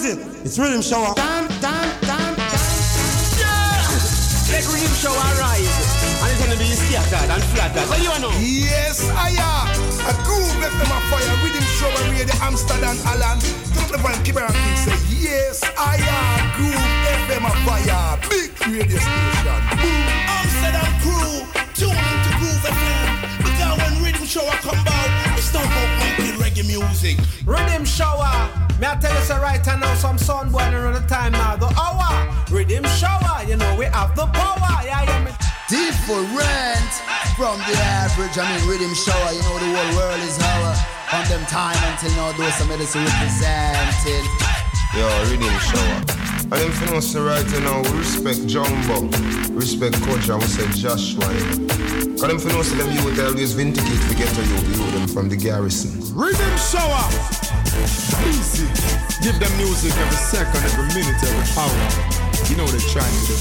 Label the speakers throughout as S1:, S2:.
S1: is it? It's Riddim Shower. Dun, dun, dun,
S2: Yeah! Let Riddim Shower rise. And it's gonna be scattered and flattered. What do you know?
S3: Yes, I am. A groove left them a fire. Riddim Shower radio Amsterdam Alan. Don't the one keep around and say, Yes, I am. Groove FM a fire. Big radio station. Boom.
S4: Amsterdam crew, tune into Groove FM. Because when Riddim Shower come out, it's not about making reggae music.
S2: Riddim Shower. May I tell you so right now, some sun boy around the time now. The hour. Riddim Shower. You know we have the power. Yeah, yeah. Me.
S5: Different from the average. I mean, Riddim Shower. You know the whole world is our. From them time until now, those some medicine representing.
S6: Yo, Riddim Shower. And them know say right now, we respect Jumbo, respect Coach, and we say Joshua. Cause them for know say them youth always vindicate to get to you, you them from the garrison.
S7: Riddim Shower. Easy. Give them music every second, every minute, every hour. You know they're trying to do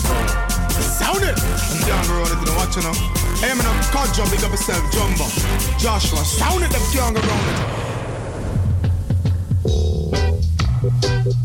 S7: Sound it! And down the road, if you don't watch now. Hey, I'm called Jumbo, big up yourself, Jumbo. Joshua, sound it, them can't around it.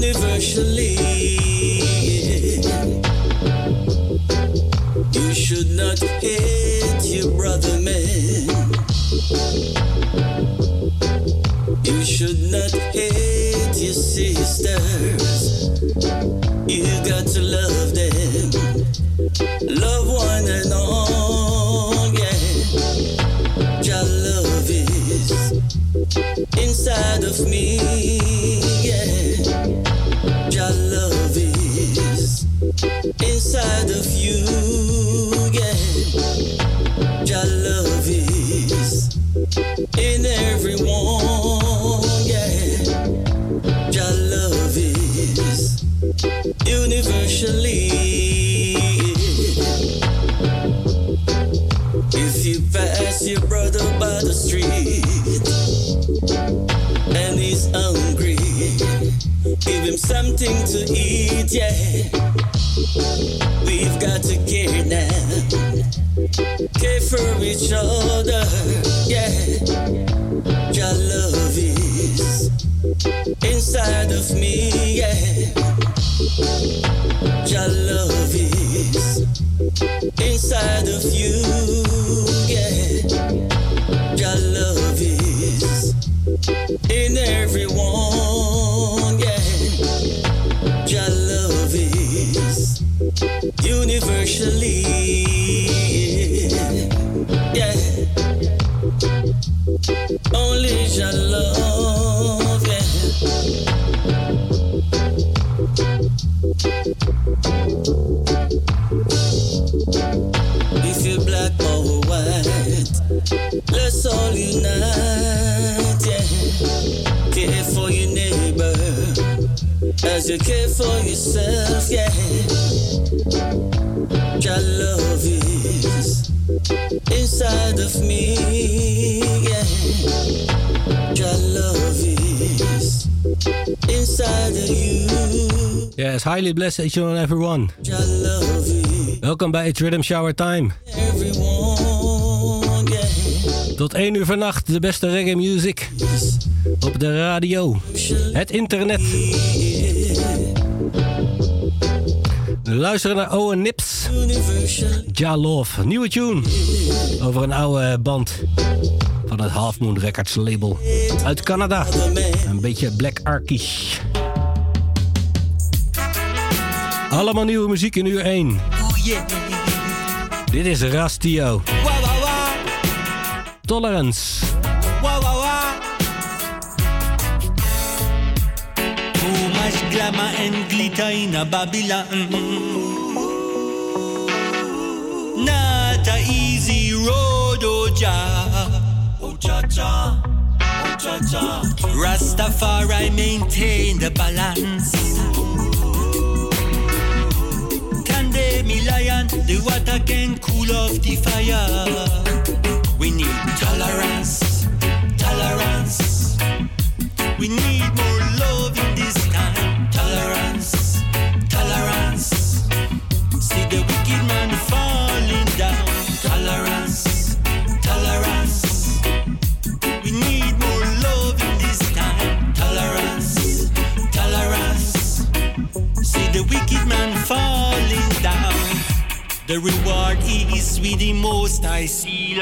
S4: universally. You should not hate your brother, man. You should not hate your sisters. You got to love them. Love one and all, yeah. Your love is inside of me, inside of you, yeah. Your love is in everyone, yeah. Your love is universally. If you pass your brother by the street and he's hungry, give him something to eat, yeah. We've got to care now, care for each other, yeah. Your love is inside of me, yeah. Your love is inside of you, yeah. Your love is in everyone, universally, yeah. Only your love, yeah. If you're black or white, let's all unite, yeah. Care for your neighbor as you care for yourself, yeah. Inside of me, yeah. Your love is inside of you.
S8: Yes, highly blessed each and everyone.
S4: Your love is
S8: Welkom bij It's Rhythm Shower Time.
S4: everyone, yeah.
S8: Tot 1 uur vannacht de beste reggae music. Op de radio. Het internet. Luisteren naar Owen Nips. Ja Love. Nieuwe tune. Over een oude band. Van het Half Moon Records label. Uit Canada. Een beetje Black Arkish. Allemaal nieuwe muziek in uur 1. Dit is Rastio. Tolerance.
S9: Much glamour and glitter in a Babylon. Not a easy road, oh ja. Oh cha cha. Oh, Rastafari maintain the balance. Me lion? The water can cool off the fire. We need tolerance, tolerance. We need more The reward is with the most I see.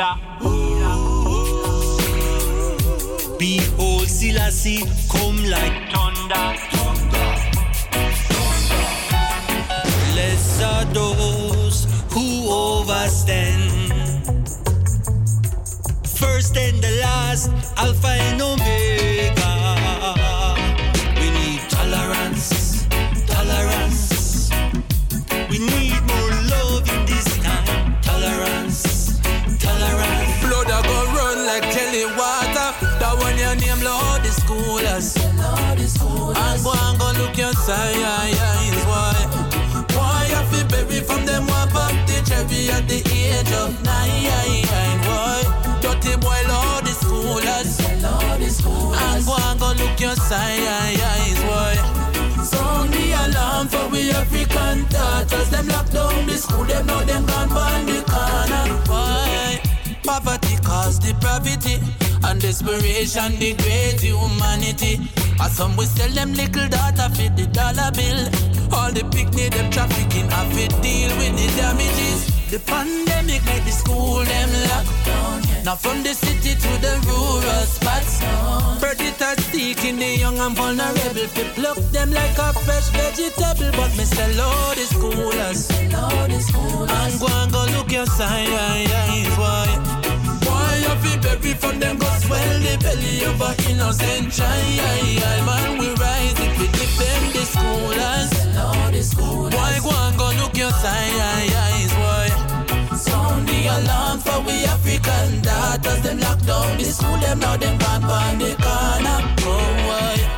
S9: Behold, Selassie come like thunder. Blessed are those who overstand. First and the last, Alpha and Omega.
S10: Your signs, why? Why you feel baby from them one up the cherry at the age of nine, why? Dirty boy Lord is coolest. And go and go look your signs, why? Sound the alarm for we African daughters. Them lock down the school, them know them gone burn the corner. Why? Poverty cause depravity and desperation degrade humanity. As some we sell them little data for the dollar bill. All the picnic them trafficking have to deal with the damages. The pandemic make the school them lock down. Now from the city to the rural spots. Predators seeking the young and vulnerable. Fi pluck them like a fresh vegetable. But Mr. Lord is coolest. And go and go look your signs. Why? Why baby from them go swell the belly of a innocent child Man we rise if we defend the schoolers. Why go and go look your signs Why Sound the alarm for we African daughters Them lock down the school them now them gone on the corner. Oh why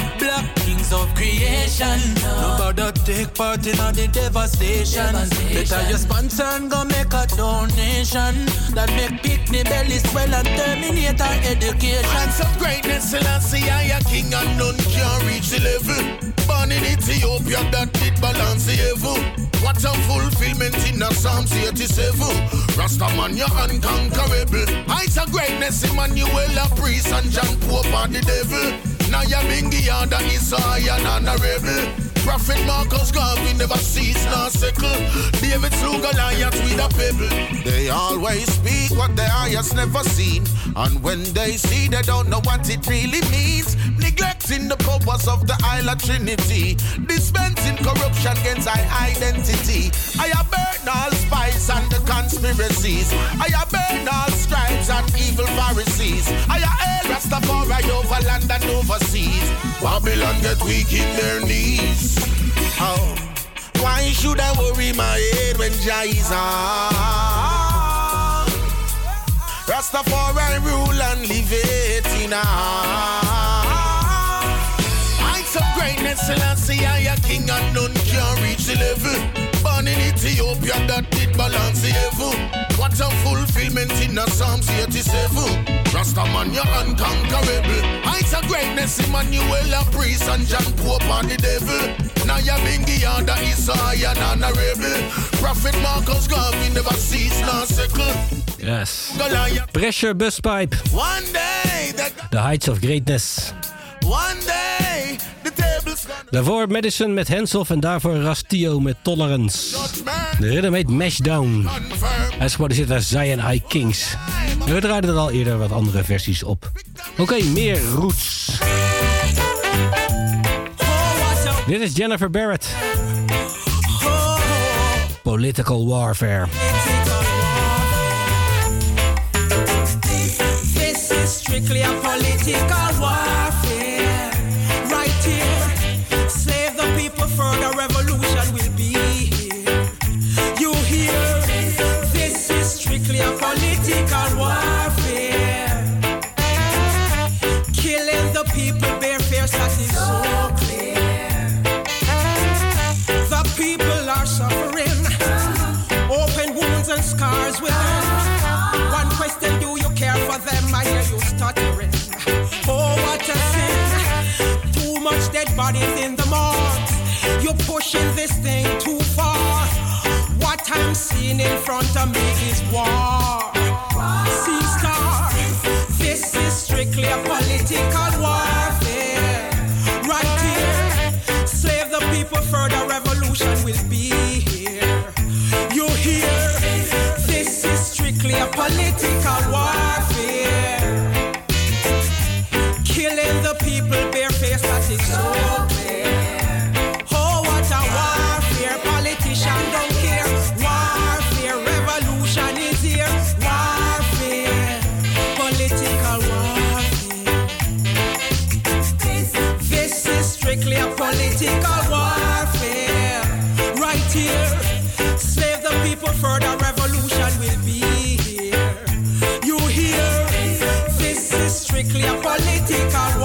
S10: Black kings of creation. No bother take part in all the devastation. Better your sponsor and go make a donation. That make picnic belly swell and terminate our education.
S11: Hands of greatness, Selassie, I a king and none can reach the level. Born in Ethiopia, that did balance the evil. What a fulfillment in the Psalms 87. Rastaman, you're unconquerable. Heights of greatness, Emmanuel, a priest, and John Pope, are the devil. Now you're Bingy, and is high and honorable. Prophet Marcus Garvey never cease nor sickle. David slew Goliath with a pebble. They always speak what their eyes never seen. And when they see, they don't know what it really means. Neglecting the purpose of the Isle of Trinity. Dispensing corruption against our identity. I have burned all spies and the conspiracies. I have burned all scribes and evil Pharisees. I have hail Rastafari over land and overseas. Babylon get weak in their knees. Oh, why should I worry my head when Jah is on? Rastafari rule and live it in Heights greatness, Selassie, I a king and none can reach the level. Born in Ethiopia, that did balance the evil. What a fulfillment in the Psalms 87. Rastaman, you're unconquerable. Heights of greatness, Emmanuel, a priest, and John Pope, and the devil. Now you're Bingy, and is high and honorable. Prophet Marcus Garvey never cease nor sickle.
S8: Yes. Pressure Busspipe.
S11: One day, the,
S8: The Heights of Greatness.
S11: One day, the tables gonna
S8: Daarvoor Madison met Henself en daarvoor Rastio met Tolerance. De riddim heet Mashdown. Hij is geproduceerd door Zion High Kings. En we draaiden er al eerder wat andere versies op. Oké, meer roots. Dit is Jennifer Barrett. Political Warfare.
S12: This is strictly a political warfare. Bodies in the mall. You're pushing this thing too far. What I'm seeing in front of me is war. Sea star, this is strictly a political warfare. Right here, slave the people further, revolution will be here. You hear? This is strictly a political warfare. political warfare. Right here, slave the people for the revolution will be here. You hear? This is strictly a political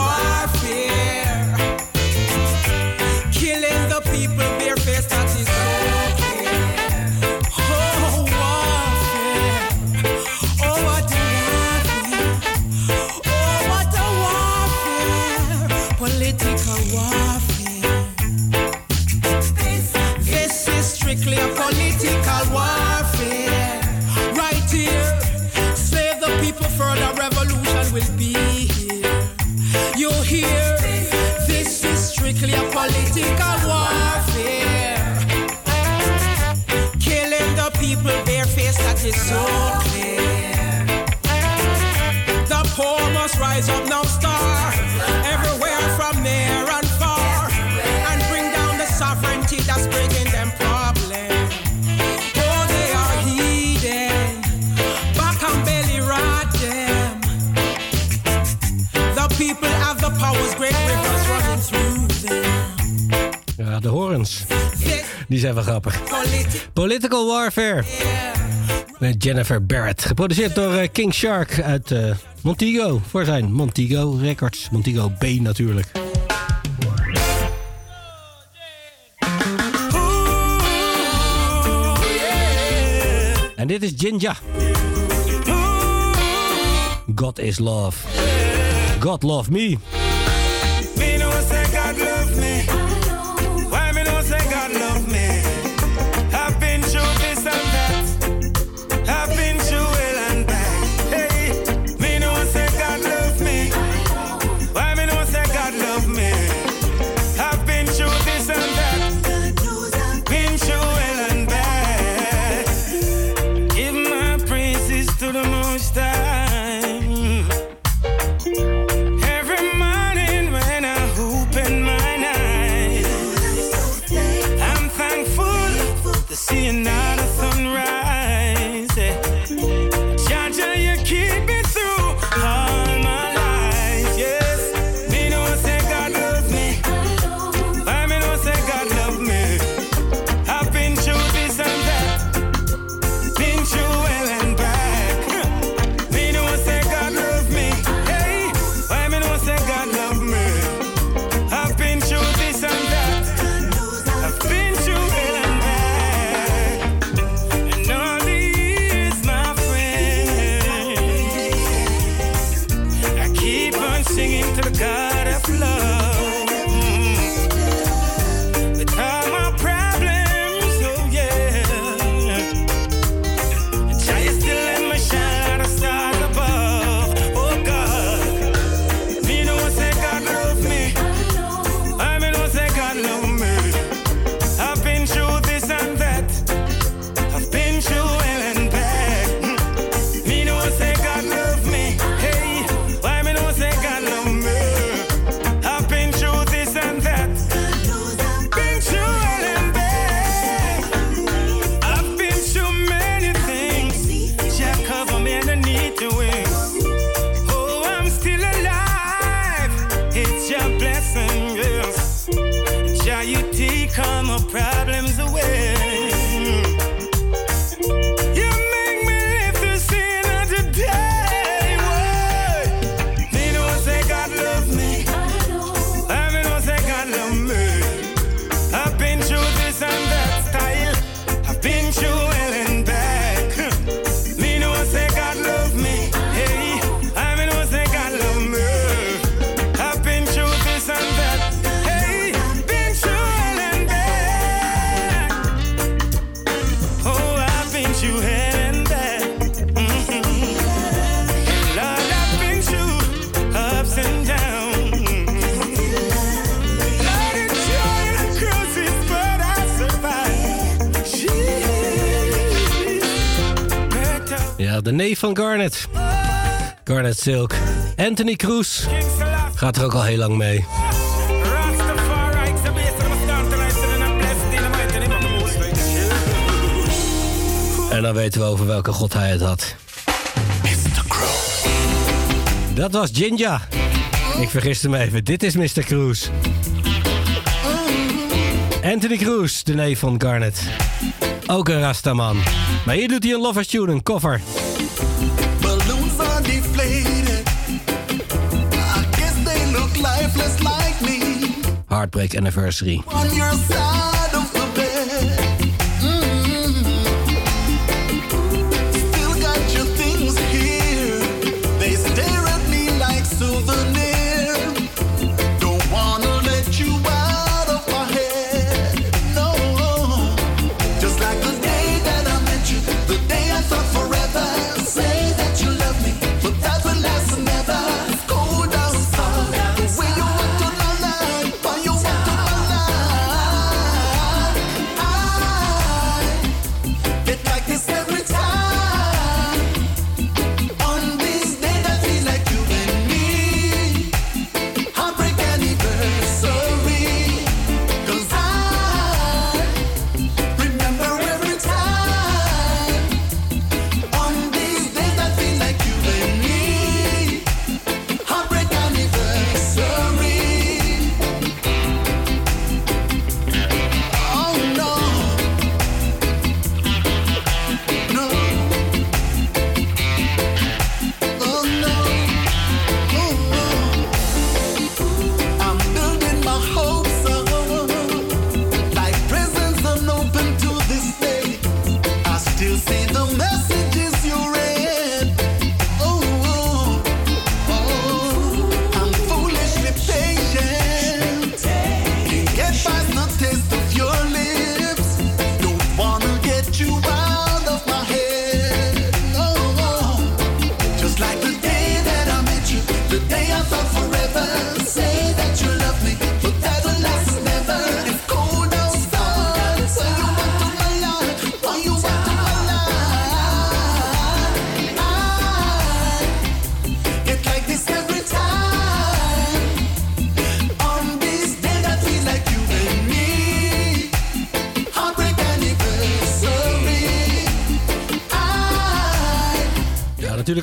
S8: even grappig. Political Warfare. Met Jennifer Barrett. Geproduceerd door eh, King Shark uit eh, Montego. Voor zijn Montego Records. Montego B natuurlijk. En dit is Jinja. God is love.
S10: God love me.
S8: neef van Garnet. Garnet Silk. Anthony Cruz gaat er ook al heel lang mee. En dan weten we over welke god hij het had. Dat was Jinja. Ik vergiste me even. Dit is Mr. Cruz. Anthony Cruz, de neef van Garnet. Ook een Rastaman. Maar hier doet hij een Lover's Tune, een cover. Heartbreak Anniversary.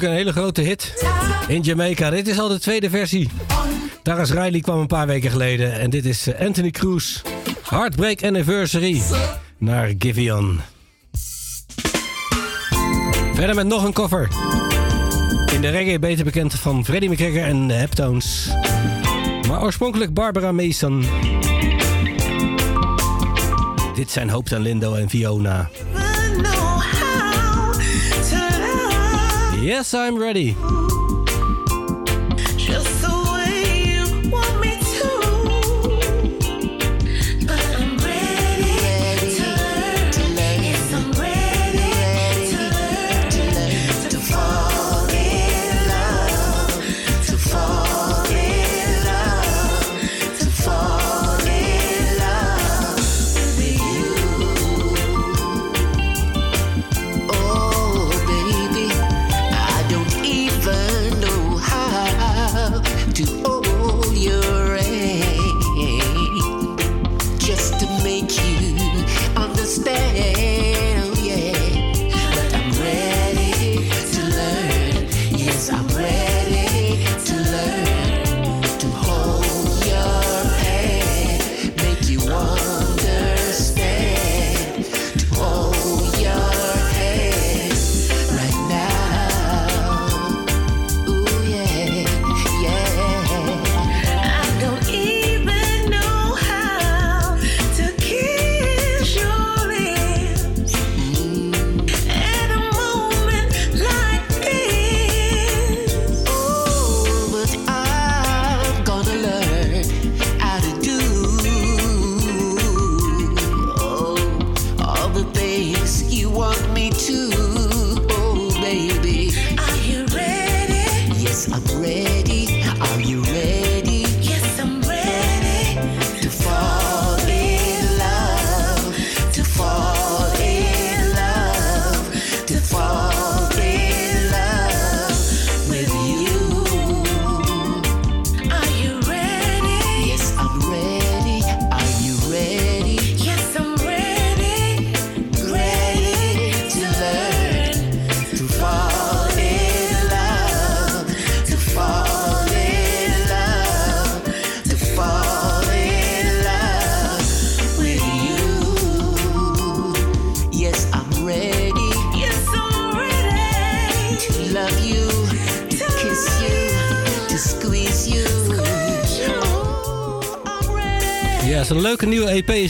S8: een hele grote hit in Jamaica. Dit is al de tweede versie. Taras Riley kwam een paar weken geleden en dit is eh, Anthony Cruz. Heartbreak Anniversary naar Givian. Verder met nog een cover. In de reggae beter bekend van Freddie McGregor en de Heptones. Maar oorspronkelijk Barbara Mason. Dit zijn Hope en Lindo en Fiona. Yes, I'm ready.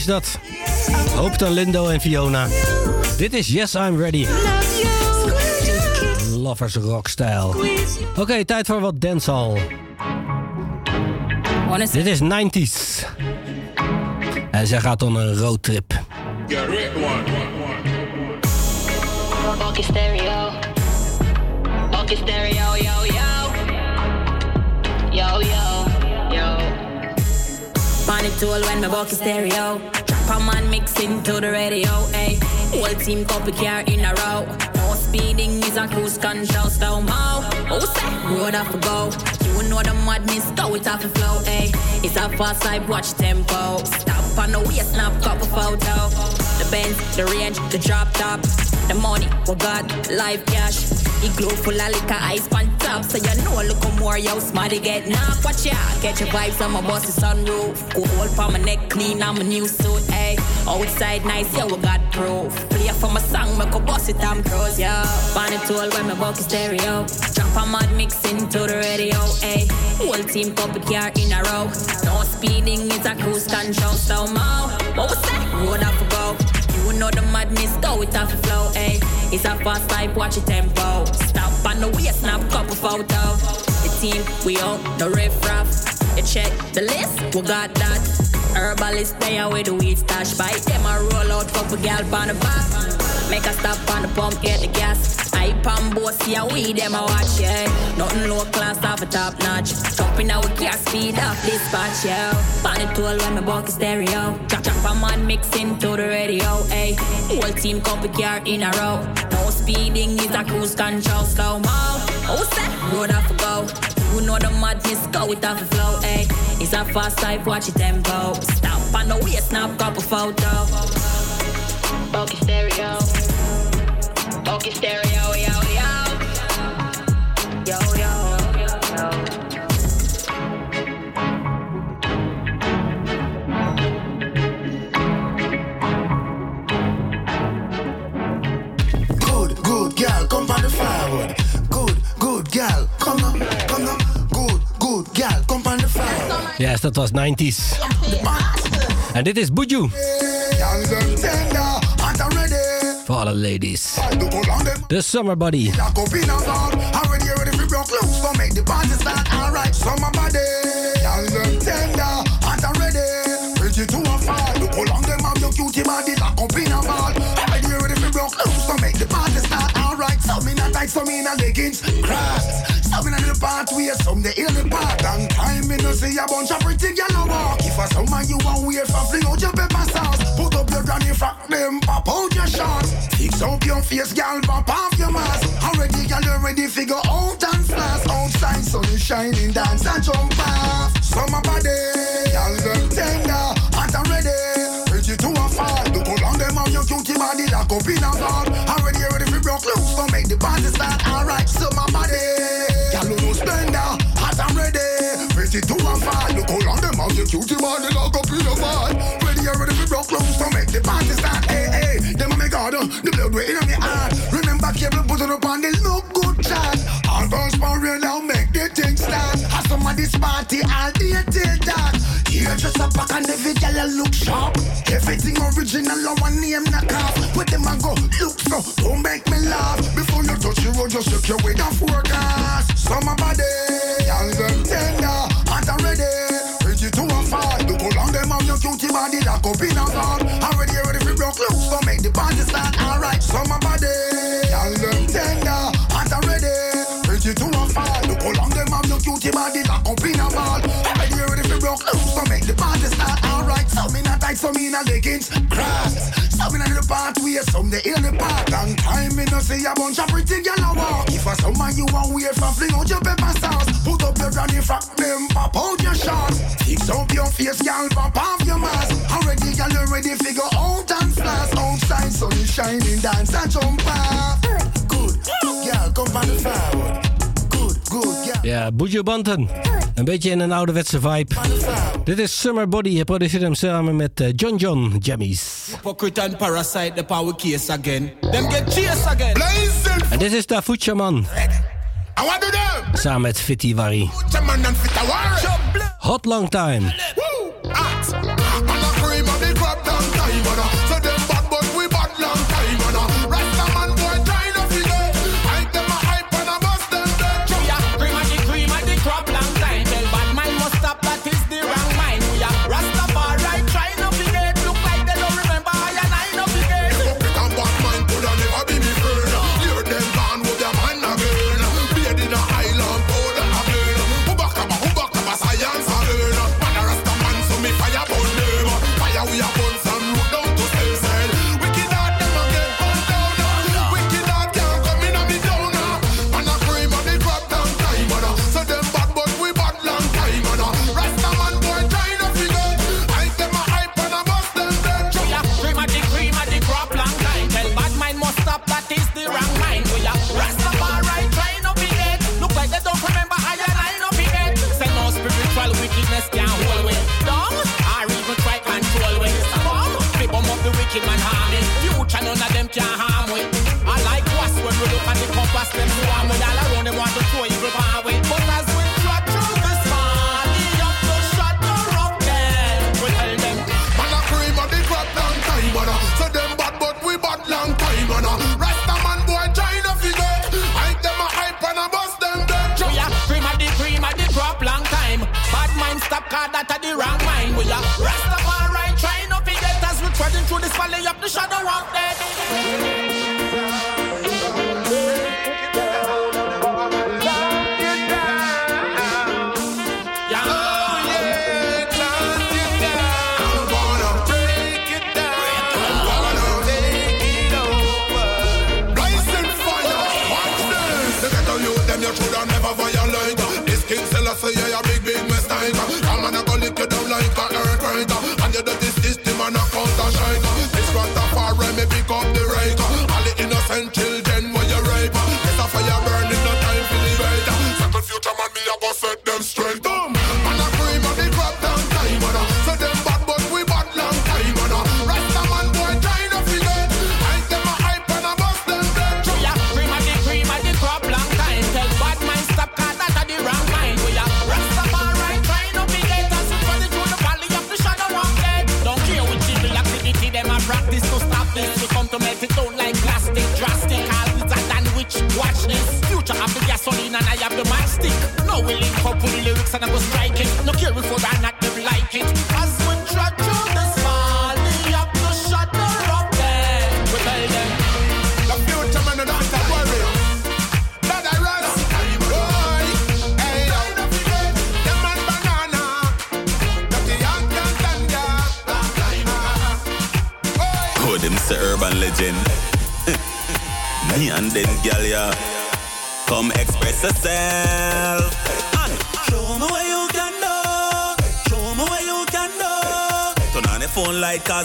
S8: Is dat. Hoop Lindo en Fiona. Dit is Yes, I'm Ready. Lovers rock style. Oké, tijd voor wat dancehall. Dit is 90s. En zij gaat on een roadtrip.
S13: Stereo. Yo, yo. Yo, yo, yo.
S14: On it tool when my stereo. A man mix into the radio, ayy. Whole team copy car in a row. No speeding is a cruise control, slow mo. Who say road off a go? You know the madness, go it off a flow, ayy. It's a fast life, watch tempo. Stop on the waist, snap, couple photo. The Benz, the range, the drop top. The money, oh we got live cash. Igloo full of liquor, ice on top. So you know, I look more, yo, smarty get knocked. Watch ya, catch your vibes on my boss's sunroof. Go hold for my neck clean, I'm a new suit, ayy. Outside nice, yeah, we got proof. Play for my song, make a boss it, I'm pros, yeah. Find it tool when my buck is stereo. Drop a mad mix into the radio, ayy. Whole team couple car in a row. No speeding, it's a cruise control, slow mo. What was that? Road a go. Know the madness, go it off the flow, ayy. It's a fast life, watch your tempo. Stop on the waist, snap couple photo. The team, we own the riff raff. You check the list, we got that. Herbalist, are with the weed stash. Buy them a roll out, couple gal on the back. Make a stop on the pump, get the gas. I pump see how we them a watch, yeah. Nothing low class, off a top notch. Jumping out with car speed off dispatch, yeah. Pan it tool when my buck is stereo. Drop, drop a man mixing to the radio, ayy. Whole team couple car in a row. No speeding, is a cruise control, slow mo. Who said road off a go? You know the madness, go it off a flow, ayy. It's a fast life, watch your tempo. Stop on the waist, snap couple photo.
S13: Funky stereo. Funky stereo, yo, yo. Yo, yo, yo.
S15: Good, good girl, come on the firewood. Good, good girl, come on, come on. Good, good girl, come on the firewood.
S8: Yes, dat was 90s. En dit is Buju.
S15: Ready.
S8: Voor alle ladies.
S15: Look how long them
S8: The Summer Body.
S15: lock up in a ball. Already ready for broke loose, so make the party start. Alright, summer body. Young them tender, and I'm ready. Ready to a fall. Look how long them have your cutie body some in a tight, some in a leggings. Cross. Some in a little where some they in the part. Long time me no see a bunch of pretty a walk. If a summer you want weird for fling out your pepper sauce. Put up your granny frock, them pop out your shorts. Fix up your face, gyal, pop off your mask. Already gyal you ready figure out and flash. Outside sun is shining, dance and jump off. Summer body, gyal them tender, hot and ready. Ready to a fall. Look how them have your cutie body lock up in a ball. Loose, so make the party start. Alright, summer body. Gyal who no spender, hot and ready. Ready to a fall. Look how long them have your cutie body lock up in the ball. Ready, ready for broke loose, so make the party start. Hey, hey, them me god, uh, the blood way in me heart. Remember, cable put it up on the look good chat. All girls for real now make the thing start. Of this party all day till dark. Here just a pack and every girl a look sharp. Everything original, I want name knock off. With them a go look so, don't make me laugh. Before you touch the road, just look your way down forecast. Summer body, young them tender, hot and ready. To a fall. Look how long them have your cutie body lock up in a ball. Already ready for broke loose, so make the party start. Alright, summer body, young them body lock up in a ball. Already ready for broke loose, so make the party start. Alright, some in a tight, some in a leggings, cross. Some in a little part where some they in the park. Long time me no see a bunch of pretty gyal walk. If a summer you want weird for fling out your pepper sauce. Put up your granny frock, them pop out your shorts. Fix up your face, gyal, pop off your mask. Already gyal you ready figure out and flash. Outside sun shining, dance and jump off. Good, gyal, come on the firewood.
S8: Ja, Bujobanten. Een beetje in een ouderwetse vibe. Dit is Summer Body. Je produceert hem samen met eh, John John Jammies.
S2: Hypocrite parasite, the power case again. Them get chased again.
S8: En dit is Dafucha
S3: Samen met Fitty
S8: Wari.
S3: Hot Long Time.
S8: out of the
S16: wrong mind. We are Rastafari trying to forget us. We're treading through this valley up the shadow of death.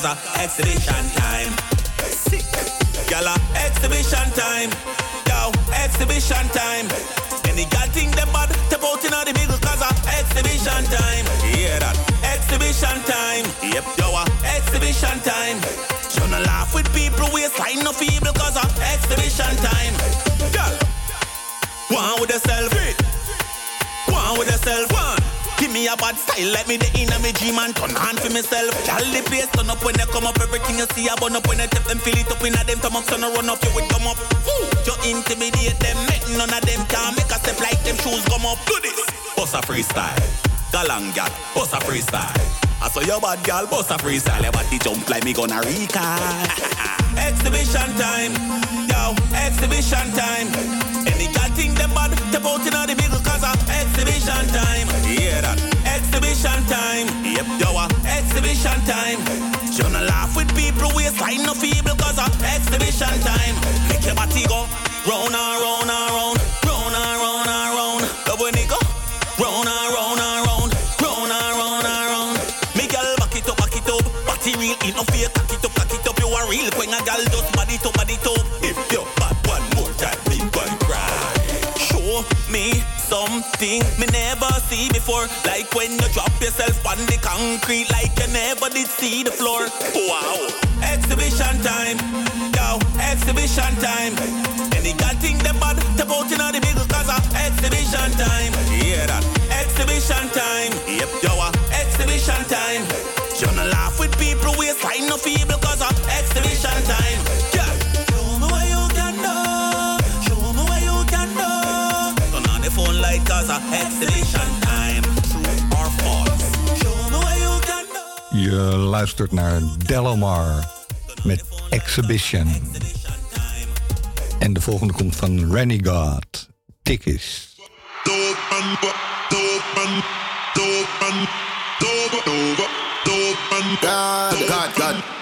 S8: a
S17: exhibition time. Gala exhibition time. Yo, exhibition time. Any girl think them bad, step out in the middle cause a exhibition time. Hear that? Exhibition time. Yep, yo, a exhibition time. Shouldn't laugh with people, we sign no feeble cause a exhibition time. bad style like me the inner me G-man turn hand for myself. All the place turn up when they come up, everything you see I burn up when I tip them fill it up in a them come up, turn a run up, you would come up. Ooh. You intimidate them, make none of them can make a step like them shoes come up. Do this, bust a freestyle, galang gal, bust a freestyle. I saw your bad gal, bust a freestyle, your body jump like me gonna recall. exhibition time, yo, exhibition time. Any gal think them bad, step out in the big cause of exhibition time. Hear yeah, that exhibition time. Yep, yo, uh, exhibition time. Shouldn't laugh with people, waistline no feeble, cause uh, exhibition time. Make your body go round and round and round, round and round and round. Love when it go round and round and round, round and round and round. Me girl, back it up, back it up. Body real, ain't no fake, cock it up, cock it up. You a real queen, a girl just thing me never see before. Like when you drop yourself on the concrete, like you never did see the floor. Wow. Exhibition time, yo, exhibition time. Any god thing them bad, step out in the big cause of exhibition time. Hear that? Exhibition time. Yep, yo, uh, exhibition time. You no laugh with people waistline no feeble cause of exhibition time. Cause of exhibition time. True or false? Show me what you can do.
S18: Je luistert naar Delomar met Exhibition. En de volgende komt van Renegade, Tickets.
S15: God, God, God.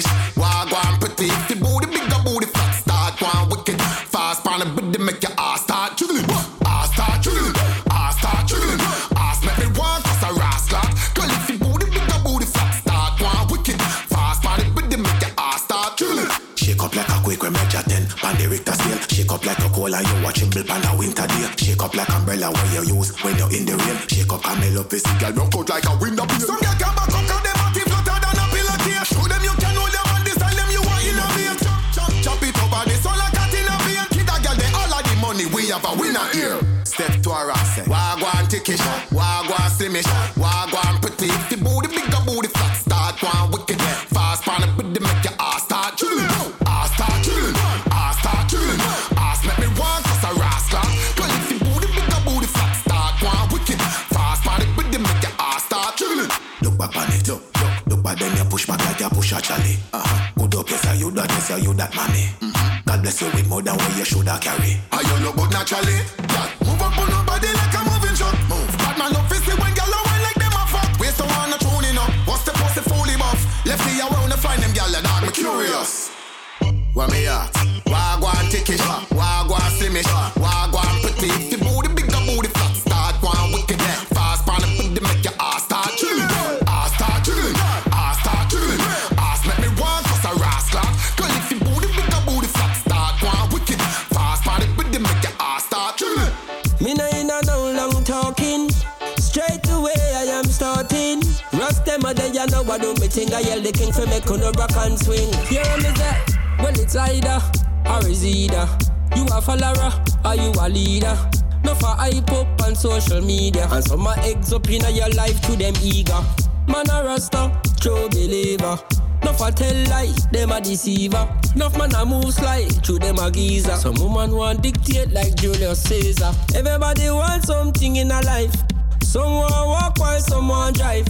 S15: Wagwan slimish, wagwan petite. The booty bigger, booty fat, start one wicked. Fast pan the booty make your ass start jiggling. Ass start jiggling, ass start jiggling. Ass make me want cause a rascal. Girl, if the booty bigger, booty fat, start one wicked. Fast pan the booty make your ass start jiggling. Shake up like a quick when measure 10 Pan the Richter scale Shake up like a cola you watching Bill Pan a winter day Shake up like umbrella where you use when you're in the rain Shake up camel up this girl Don't cut like a window Some girl can back up have a winner here. Step to a ras Wagwan tickish Wagwan slimish Wagwan petite The booty bigger booty fat Start one wicked Fast pan the booty make your ass start chilling. Ass start chilling Ass start chilling. Ass make me want cause a rascal Girl if the booty bigger booty fat Start one wicked. Fast pan the booty make your ass start chilling. Look back on it Look, look, back then you push back like you push a chally uh-huh. Good up yes you that yes you that mommy. Mm-hmm. God bless you with more than what you shoulda carry. I you look good naturally? Yeah. Move up on nobody like a moving shot Move. Bad man up fist when gyal a wine like them a fuck. Waste the one a tuning up. What's the pussy fully buff? Lefty around to find them gyal a dog. Me curious. Where me at? Wagwan tickish Wagwan slimish Wagwan petite The booty me
S19: thing. I yell the king for make on rock and swing. Hear me say, well it's either or is either. You a follower or you a leader. No for hype up on social media. And some a eggs up in your life to them eager. Man a rasta, true believer. No for tell lie, them a deceiver. Enough man a move slide, through them a geezer. Some woman want dictate like Julius Caesar. Everybody want something in a life. Some want walk while some want drive.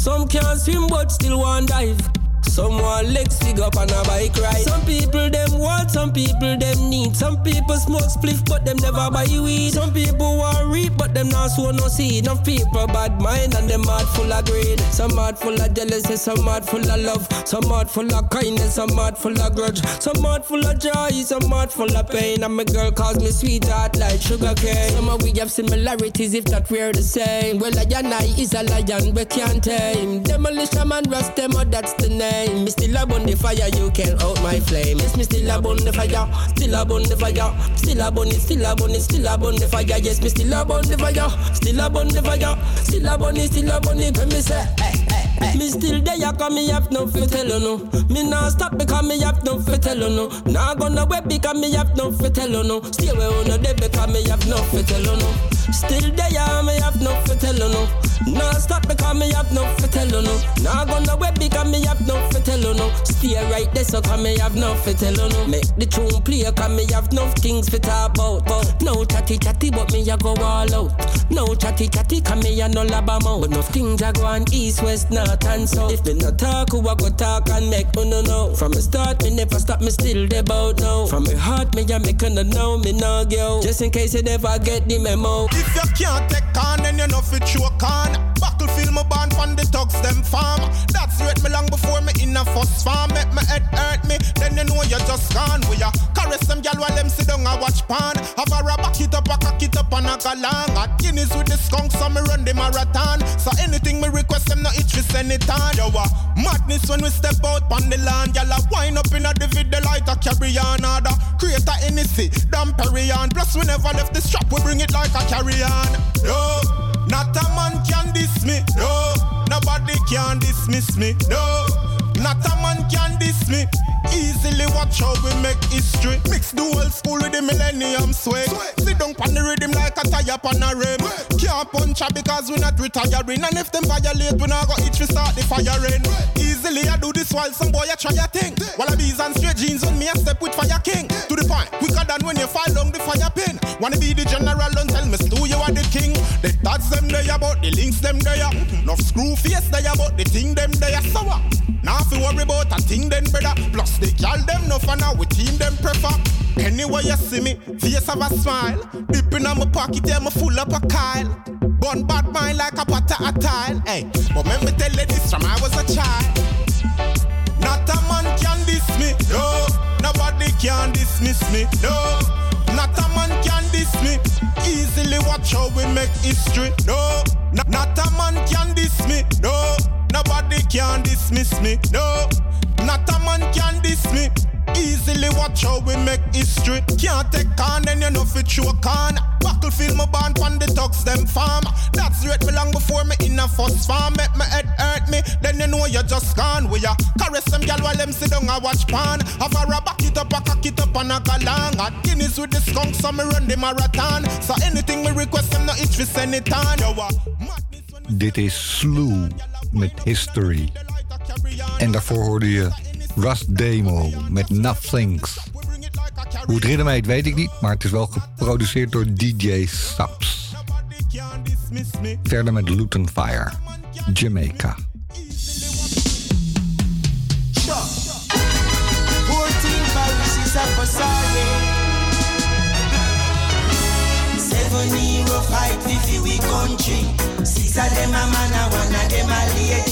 S19: Some can't swim but still want dive. Some want legs fig up on a bike ride. Some people them want, some people them need. Some people smoke spliff but them never buy weed. Some people want reap but them not sow no seed. Some people bad mind and them heart full of greed. Some heart full of jealousy, some heart full of love. Some heart full of kindness, some heart full of grudge. Some heart full of joy, some heart full of pain. And my girl calls me sweetheart like sugar cane. Some of we have similarities if not we're the same. Well, a I is a lion we can't tame. Demolition man, rust them, oh, that's the name. Me still a burn the fire, you can out my flame. Yes, me still a burn the fire, still a burn the fire, still a burn it, still a burn it, still a burn the fire. Yes, me still a burn the fire, still a burn the fire, still a burn it, still a burn it. When me say, me still there, cause me have no fi tell no. Me nah stop because me have no fi tell you no. Gonna wait because me have no fi tell no. Stay away on the day because me have no fi tell no. Still there, me have no fi tell no. Nah stop because me have no fi tell you no. Gonna wait because me have no fi tell you no. Stay right there so cause me have no fi tell you no. Make the tune play cause me have no things fi talk about. But no chatty chatty but me a go all out. No chatty chatty cause me a no lab mouth. But no things a go on east, west, north and south. If me no talk, who a go talk and make uno know. From the start me never stop, me still there bout now. From my heart me a make uno know me no go. Just in case you never get the memo.
S15: If you can't take on, then you know fit choke on. Battlefield, my band from the thugs, them farm. That's rate me long before me in a first farm. Make my head hurt me, then you know you just gone. We a caress them gal while them sit down and watch pan. Have a back it up, a cock it up and a go long. Hot
S20: Guinness with the skunk, so me run the marathon. So anything me request them, no itch, we send it on. Yo, uh, madness when we step out on the land. Y'all a wind up in a the light a carry on order. Create a NEC, damn Perry on. Plus we never left the strap, we bring it like a carry on. Yo, not a man can diss me. No, nobody can dismiss me. No, not a man can diss me. Easily watch how we make history. Mix the old school with the millennium swag. Sit down on the rhythm like a tire on a rim. Can't punch because we not retiring. And if them violate, we not go itch we start the firing. Easily I do this while some boy a try a thing. While I bees and straight jeans when me a step with fire king. To the point, quicker than when you fall down the fire pin. Wanna be the general, don't tell me Stu you are the king. The thoughts them there about the links them there. No screw face there about the thing them there. So what? Now if you worry about a thing then better. Plus the gal them no for now we team them prefer. Anyway you see me, face have a smile. Dipping on my pocket, yeah, me full up a Kyle. Bun bad mind like a pot a tile. Hey, but me tell this from I was a child. Not a man can diss me, no. Nobody can dismiss me, no. Not a man can diss me. Easily watch how we make history, no. Not, not a man can diss me, no. Nobody can dismiss me, no. Not a man can diss me. Easily watch how we make history. Can't take on, then you know fit choke on. Battlefield, my band on the tugs, them farm. That's rate me long before me in a first farm. Make my head hurt me, then you know you just gone. We ya caress them gal while them sit down and watch pan. Have a back it up, a cock it up and a galang. At Guinness with the skunk, so me run the marathon. So anything me request them, no itch we send it on. Yo, uh,
S18: Dit is Slew met History. En daarvoor hoorde je Rust Demo met Nothings. Hoe het ritme heet weet ik niet, maar het is wel geproduceerd door DJ Saps. Verder met Luton Fire, Jamaica.
S21: 14 parishes of Versailles. Seven fight for we country. Six of them a man one of them a lady.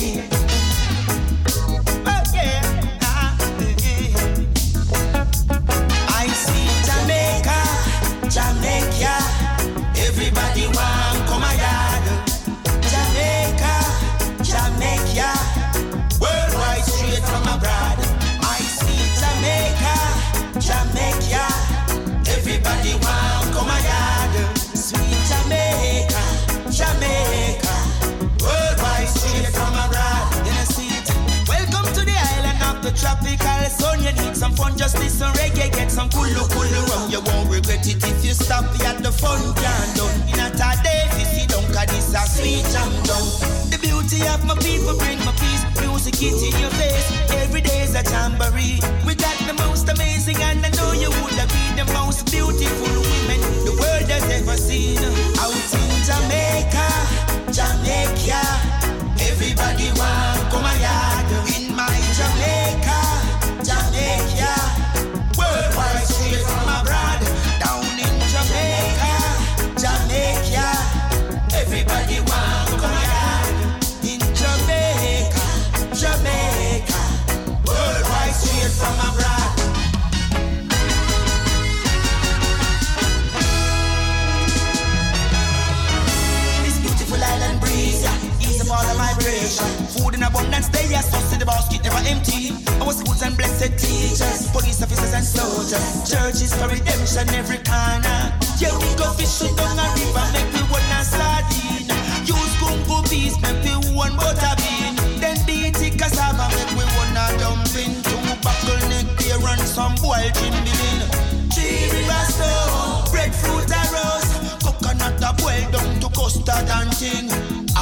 S21: Tropical sun. You need some fun, just listen reggae, get some kulu kulu rum. You won't regret it if you stop at the fun can done. In a day, if you see don't this a sweet jam down. The beauty of my people bring my peace. Music it in your face. Every day is a jamboree. We got the most amazing, and I know you would have been the most beautiful women the world has ever seen. Out in Jamaica, Jamaica. And blessed teachers, police officers and soldiers, churches for redemption every corner. Yeah, we go fishing down a river, make we one a sardine. Use gungo bees, make we one butter bean. Then beat it cassava, make we one a dumpling. Two buckle neck beer and some boiled gin billing. Three stone, breadfruit and rose. Coconut a boil down to custard and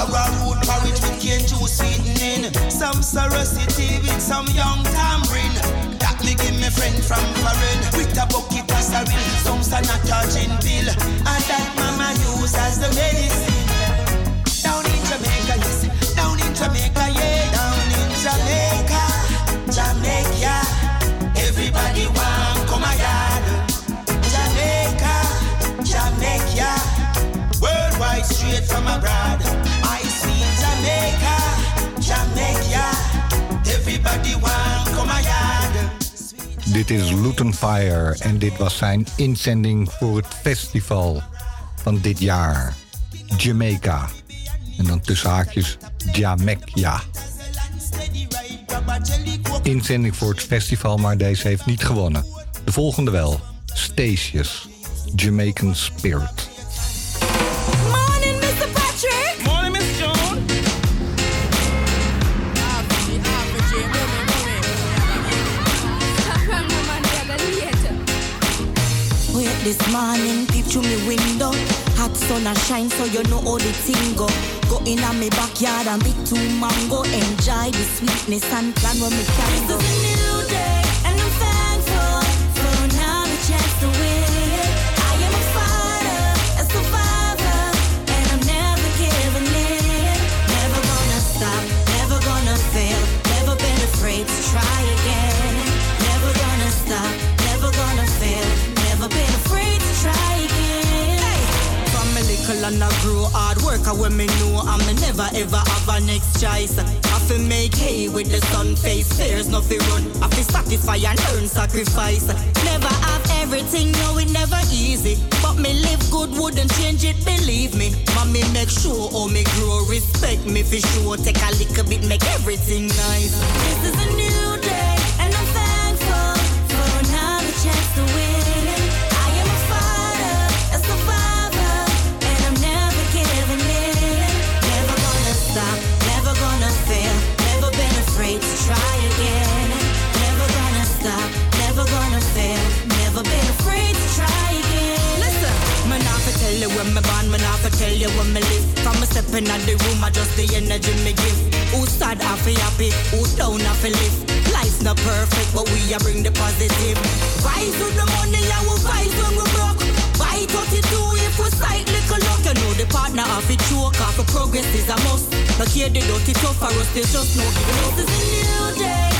S21: tin. Arrowroot porridge with cane juice sweetening. Some sorrow with some young tamarind. That me give me friend from foreign. With a bucket of sarin, some sanata gin pill. And that mama use as the medicine. Down in Jamaica, yes. Down in Jamaica, yeah. Down in Jamaica, Jamaica. Everybody want come a yard. Jamaica, Jamaica. Worldwide straight from abroad.
S18: Dit is Luton Fire en dit was zijn inzending voor het festival van dit jaar. Jamaica. En dan tussen haakjes Jamaica. Inzending voor het festival, maar deze heeft niet gewonnen. De volgende wel. Statius. Jamaican Spirit.
S22: This morning, peep through me window. Hot sun a shine, so you know all the thing go. Go in a me backyard and pick two mango. Enjoy the sweetness and plan where me can go.
S23: And I
S24: grow hard work when me know I'm never ever have a next choice. I fi make hay with the sun face fears no run. I fi satisfy and earn sacrifice.
S22: Never have everything, no, it never easy. But me live good, wouldn't change it, believe me.
S24: Mommy make sure oh me grow respect me for sure. Take a little bit make everything nice.
S23: This is a new
S24: you when me born, me not tell you when me live. From me stepping out the room, I just the energy me give. Who sad, I fi happy, who down, I fi live. Life's not perfect, but we a bring the positive. Vibes with the money, and we vibes when we broke. Buy 32 if we sight little luck. You know the partner of it choke off. Progress is a must. Not here the dirty tough for us, there's just no giving.
S23: This is a new day,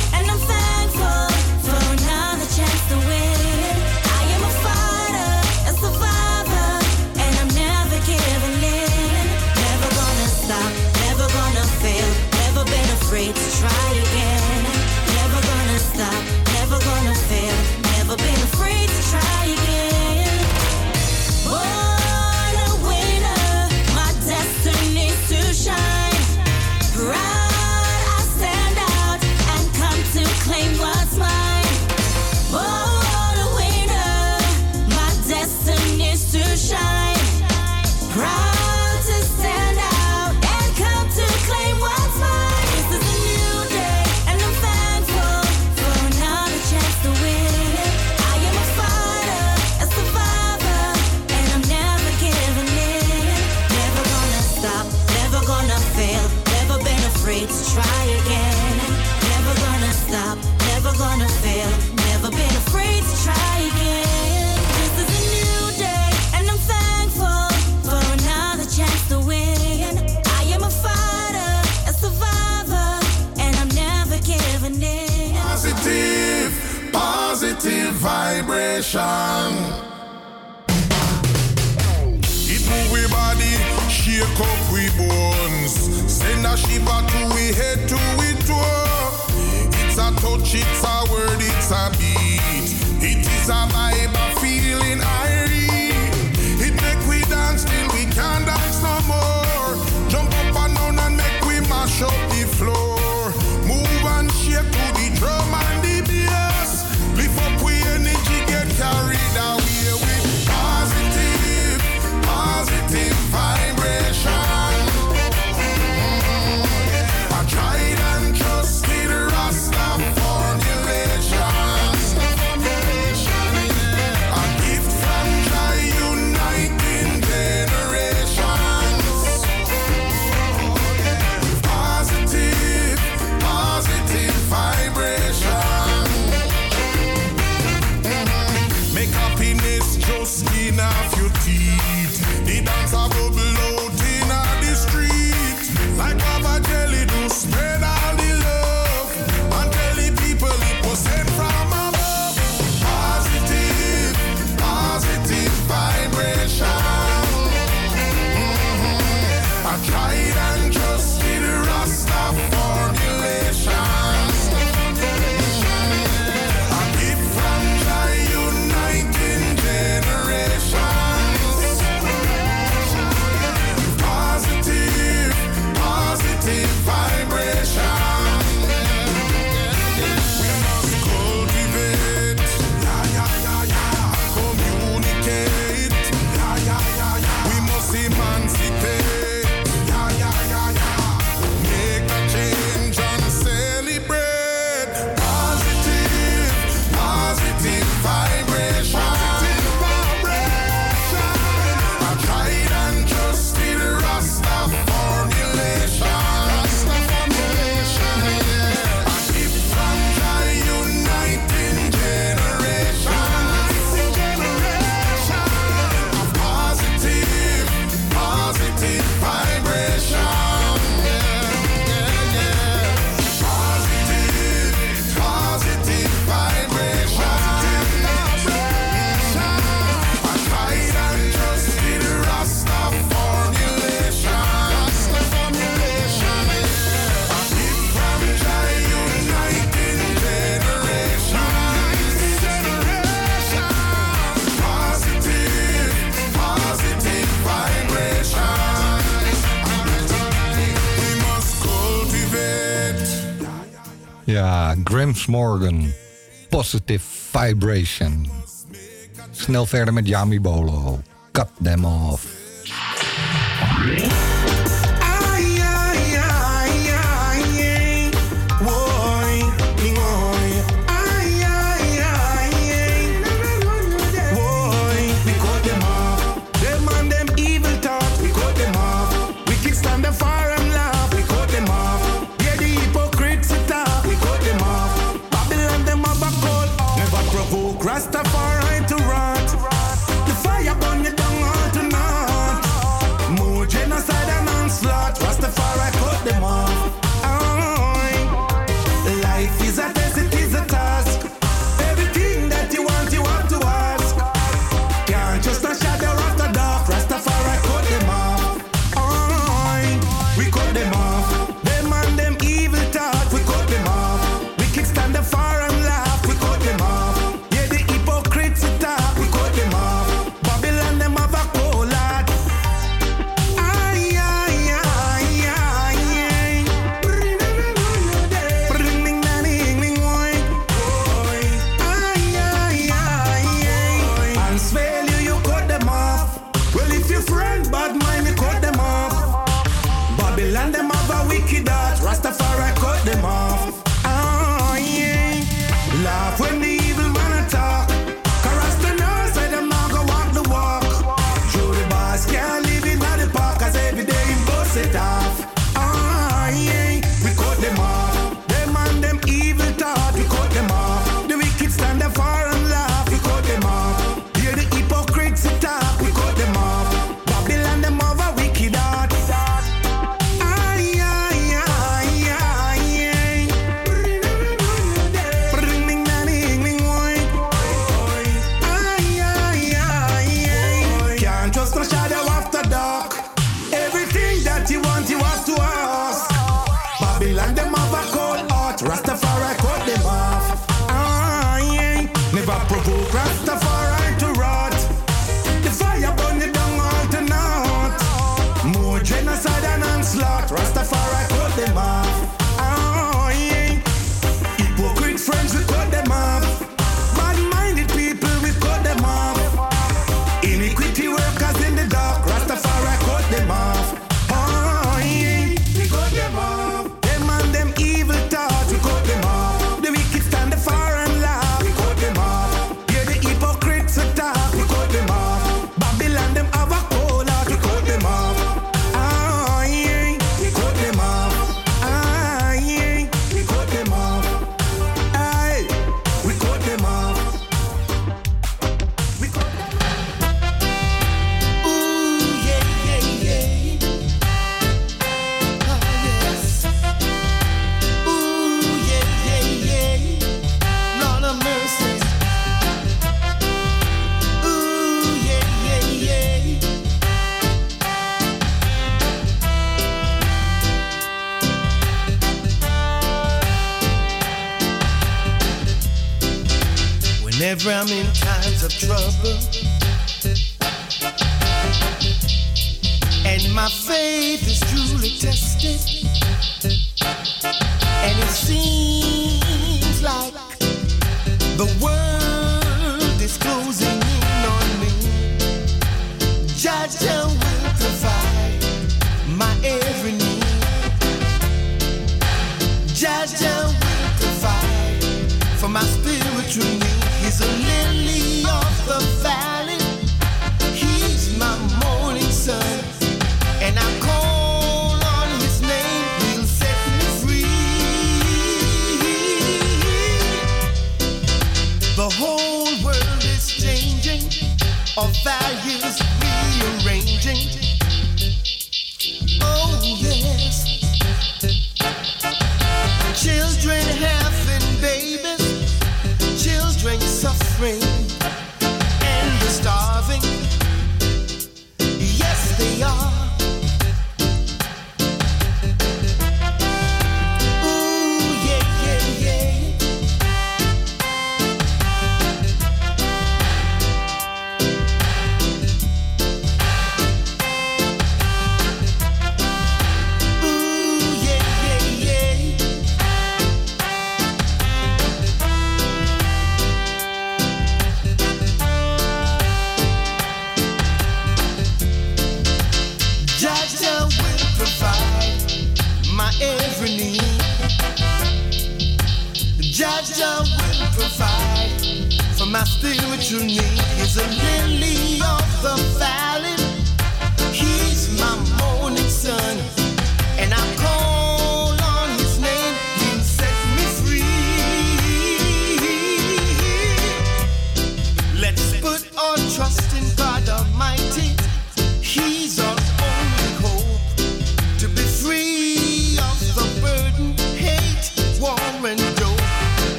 S3: positive vibration. It move we body, shake up we bones. Send a shiver to we head to we toe. It's a touch, it's a word, it's a beat. It is a vibe, a feeling irene.
S18: Ja, Grimms Morgan. Positive Vibration. Snel verder met Yami Bolo.
S21: Cut them off.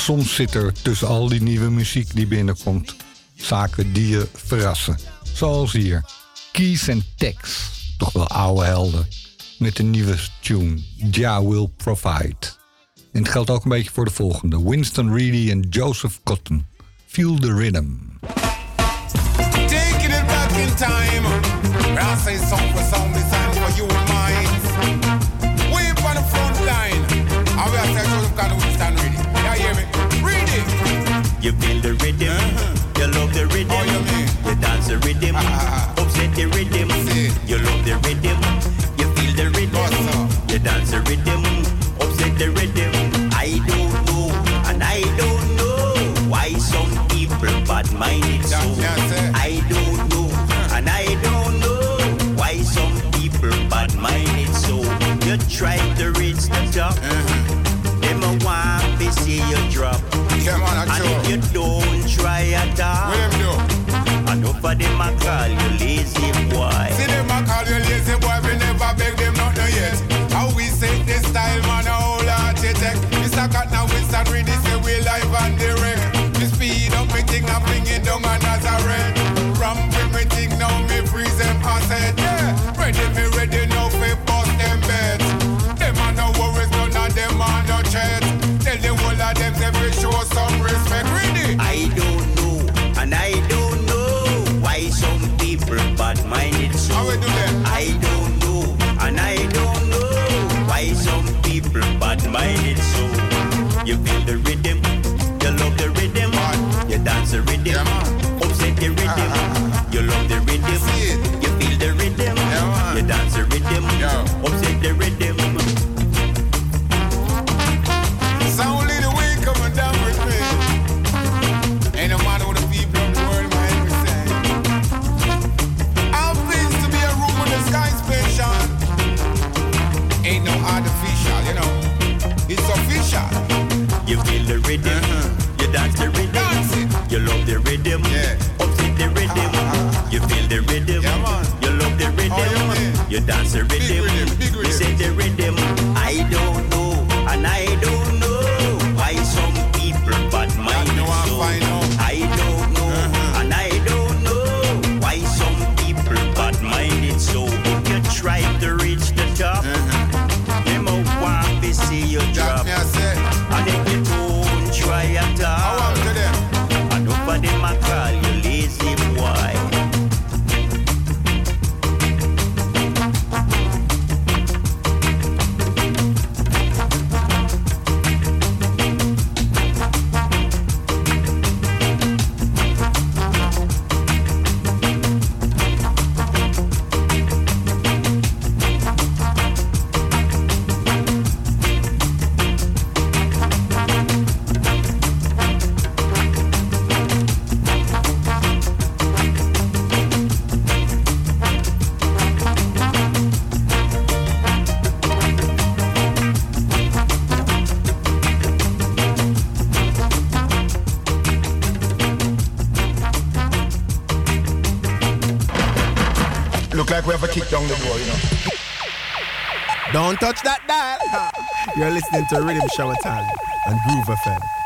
S18: soms zit er tussen al die nieuwe muziek die binnenkomt zaken die je verrassen. Zoals hier. Keys and Tex, toch wel oude helden. Met de nieuwe tune, Ja Will Provide. En het geldt ook een beetje voor de volgende. Winston Reedy en Joseph Cotton. Feel the Rhythm.
S20: Taking it. You
S25: feel the rhythm, you love the rhythm, you dance the rhythm, upset the rhythm. You love the rhythm, you feel the rhythm, you dance the rhythm, upset the rhythm. I don't know, and I don't know why some people bad minded. to
S26: Riddim Shower Time and Groove FM.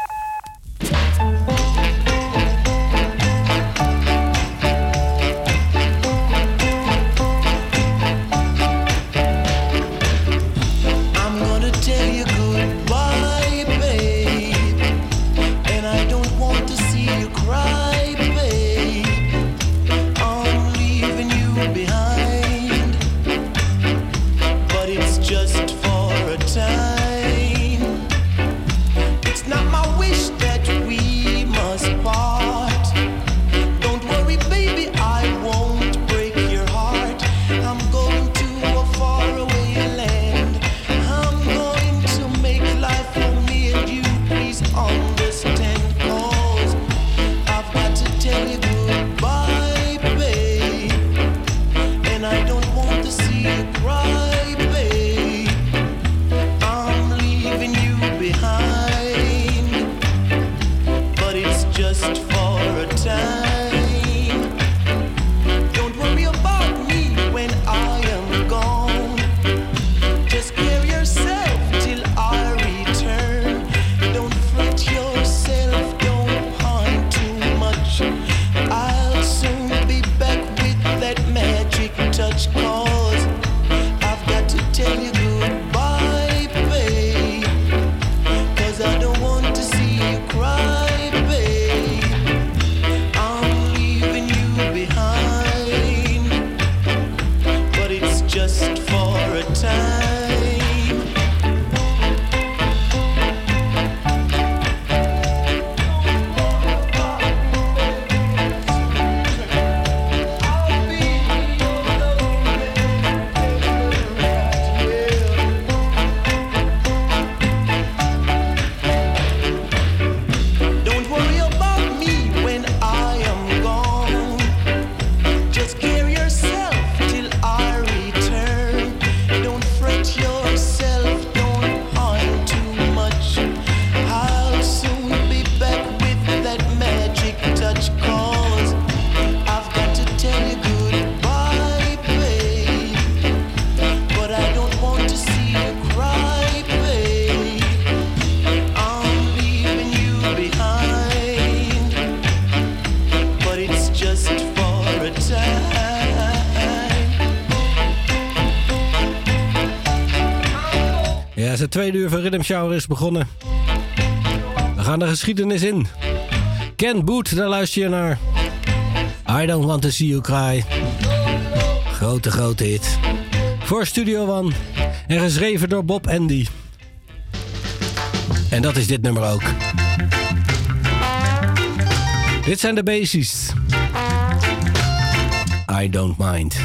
S21: Is begonnen. We gaan de geschiedenis in. Ken Boot, daar luister je naar. I don't want to see you cry. Grote, grote hit. Voor Studio One. En geschreven door Bob Andy. En dat is dit nummer ook. Dit zijn de basics. I don't mind.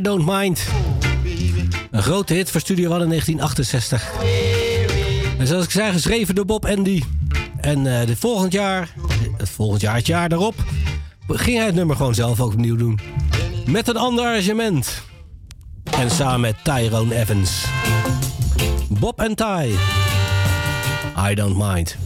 S8: I Don't Mind.
S21: Een grote hit voor Studio One in 1968. En zoals ik zei, geschreven door Bob Andy. En uh, volgend jaar, het volgend jaar, het jaar daarop, ging hij het nummer gewoon zelf ook opnieuw doen. Met een ander arrangement. En samen met Tyrone Evans. Bob en Ty. I Don't Mind.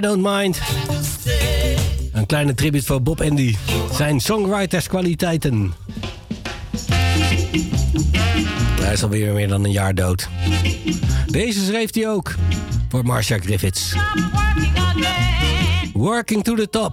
S8: I don't mind.
S27: Een kleine tribute voor Bob Andy. Zijn songwriterskwaliteiten. Hij is alweer meer dan een jaar dood. Deze schreef hij ook voor Marcia Griffiths. Working to the top.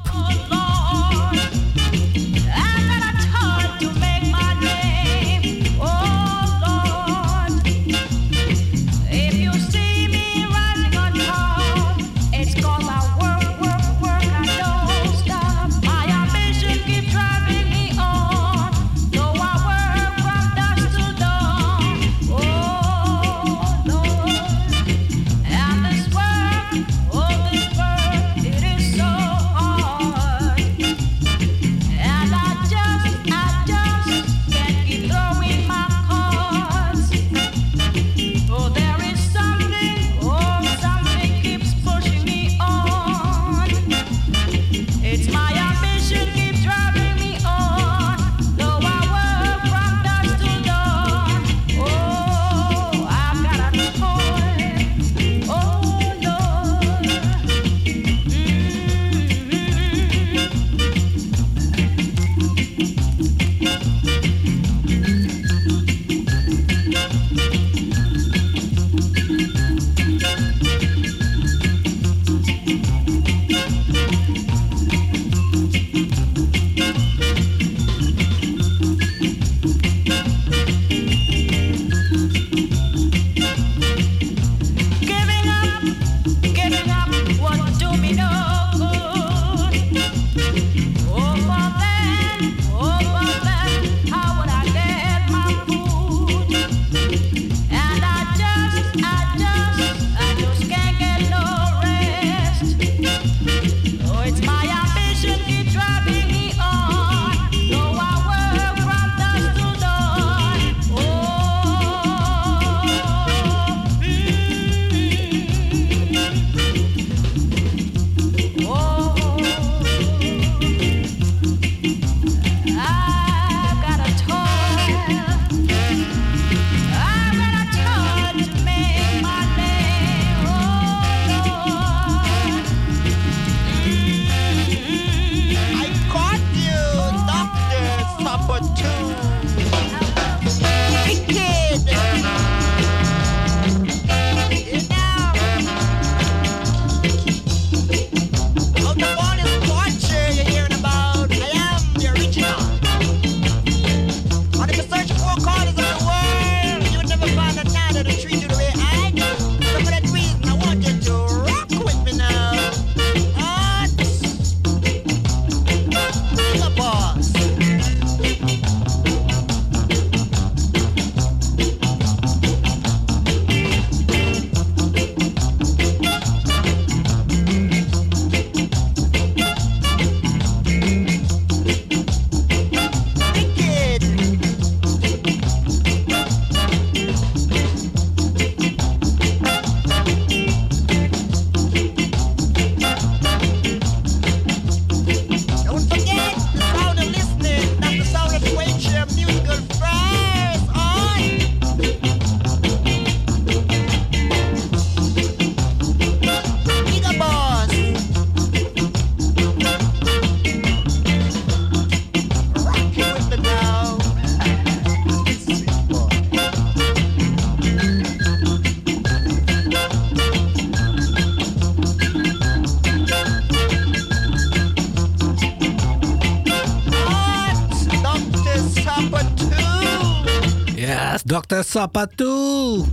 S27: Sapatu.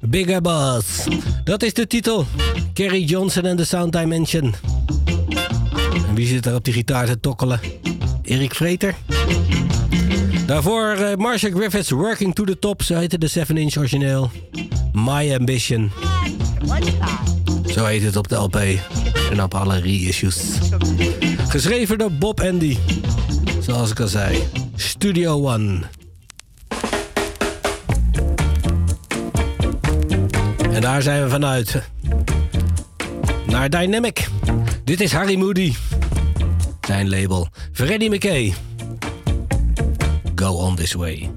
S27: Bigger Boss. Dat is de titel. Kerry Johnson en de Sound Dimension. En wie zit er op die gitaar te tokkelen? Erik Vreter. Daarvoor uh, Marcia Griffiths Working to the Top. Zo heette de 7-inch origineel. My Ambition. Zo heet het op de LP. En op alle reissues. Geschreven door Bob Andy. Zoals ik al zei. Studio One. Daar zijn we vanuit. Naar Dynamic. Dit is Harry Moody. Zijn label. Freddie McKay. Go on this way.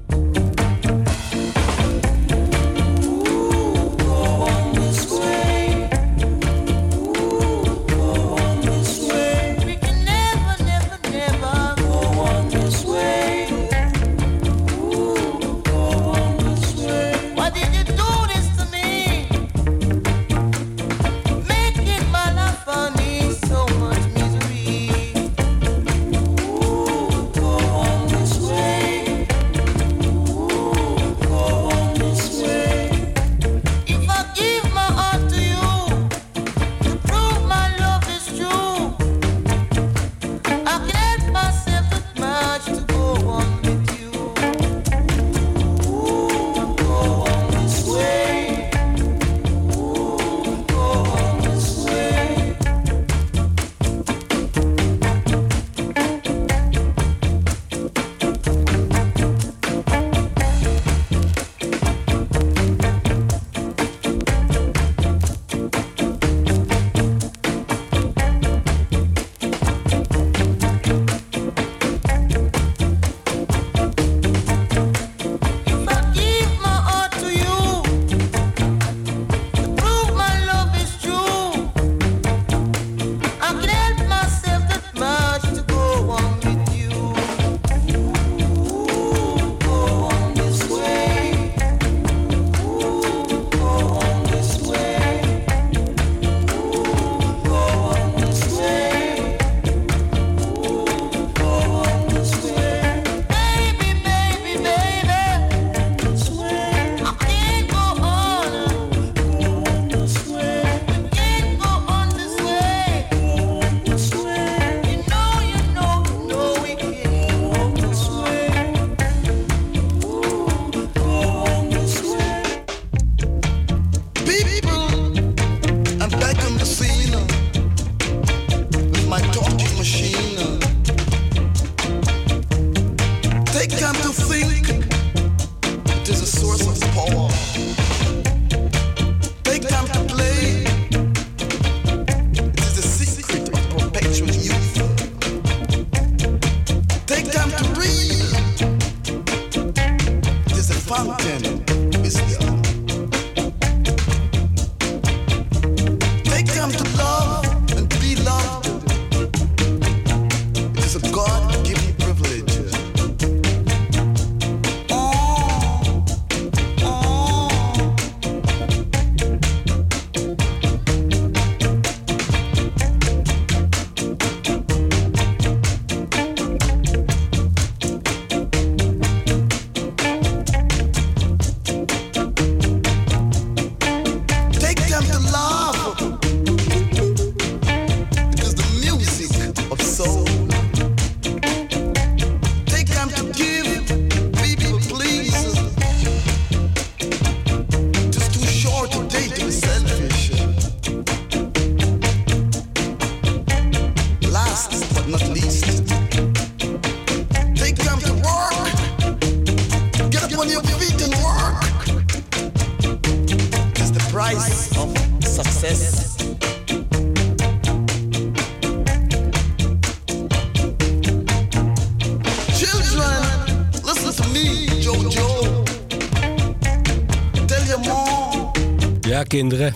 S8: Kinderen.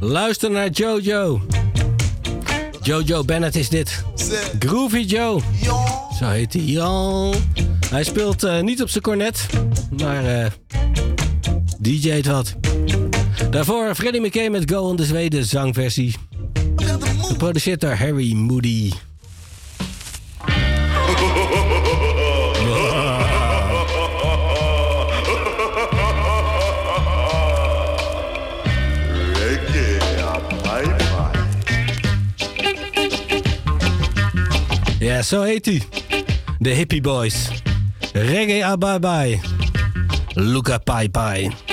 S8: Luister naar Jojo. Jojo Bennett is dit. Groovy Joe. Zo heet hij. Hij speelt eh, niet op zijn cornet, maar eh DJ't wat. Daarvoor Freddie McKay met Go on the Zweden zangversie. Geproduceerd door Harry Moody. Zo heet hij. De Hippie Boys. Reggae bye. Luca Pai Pai.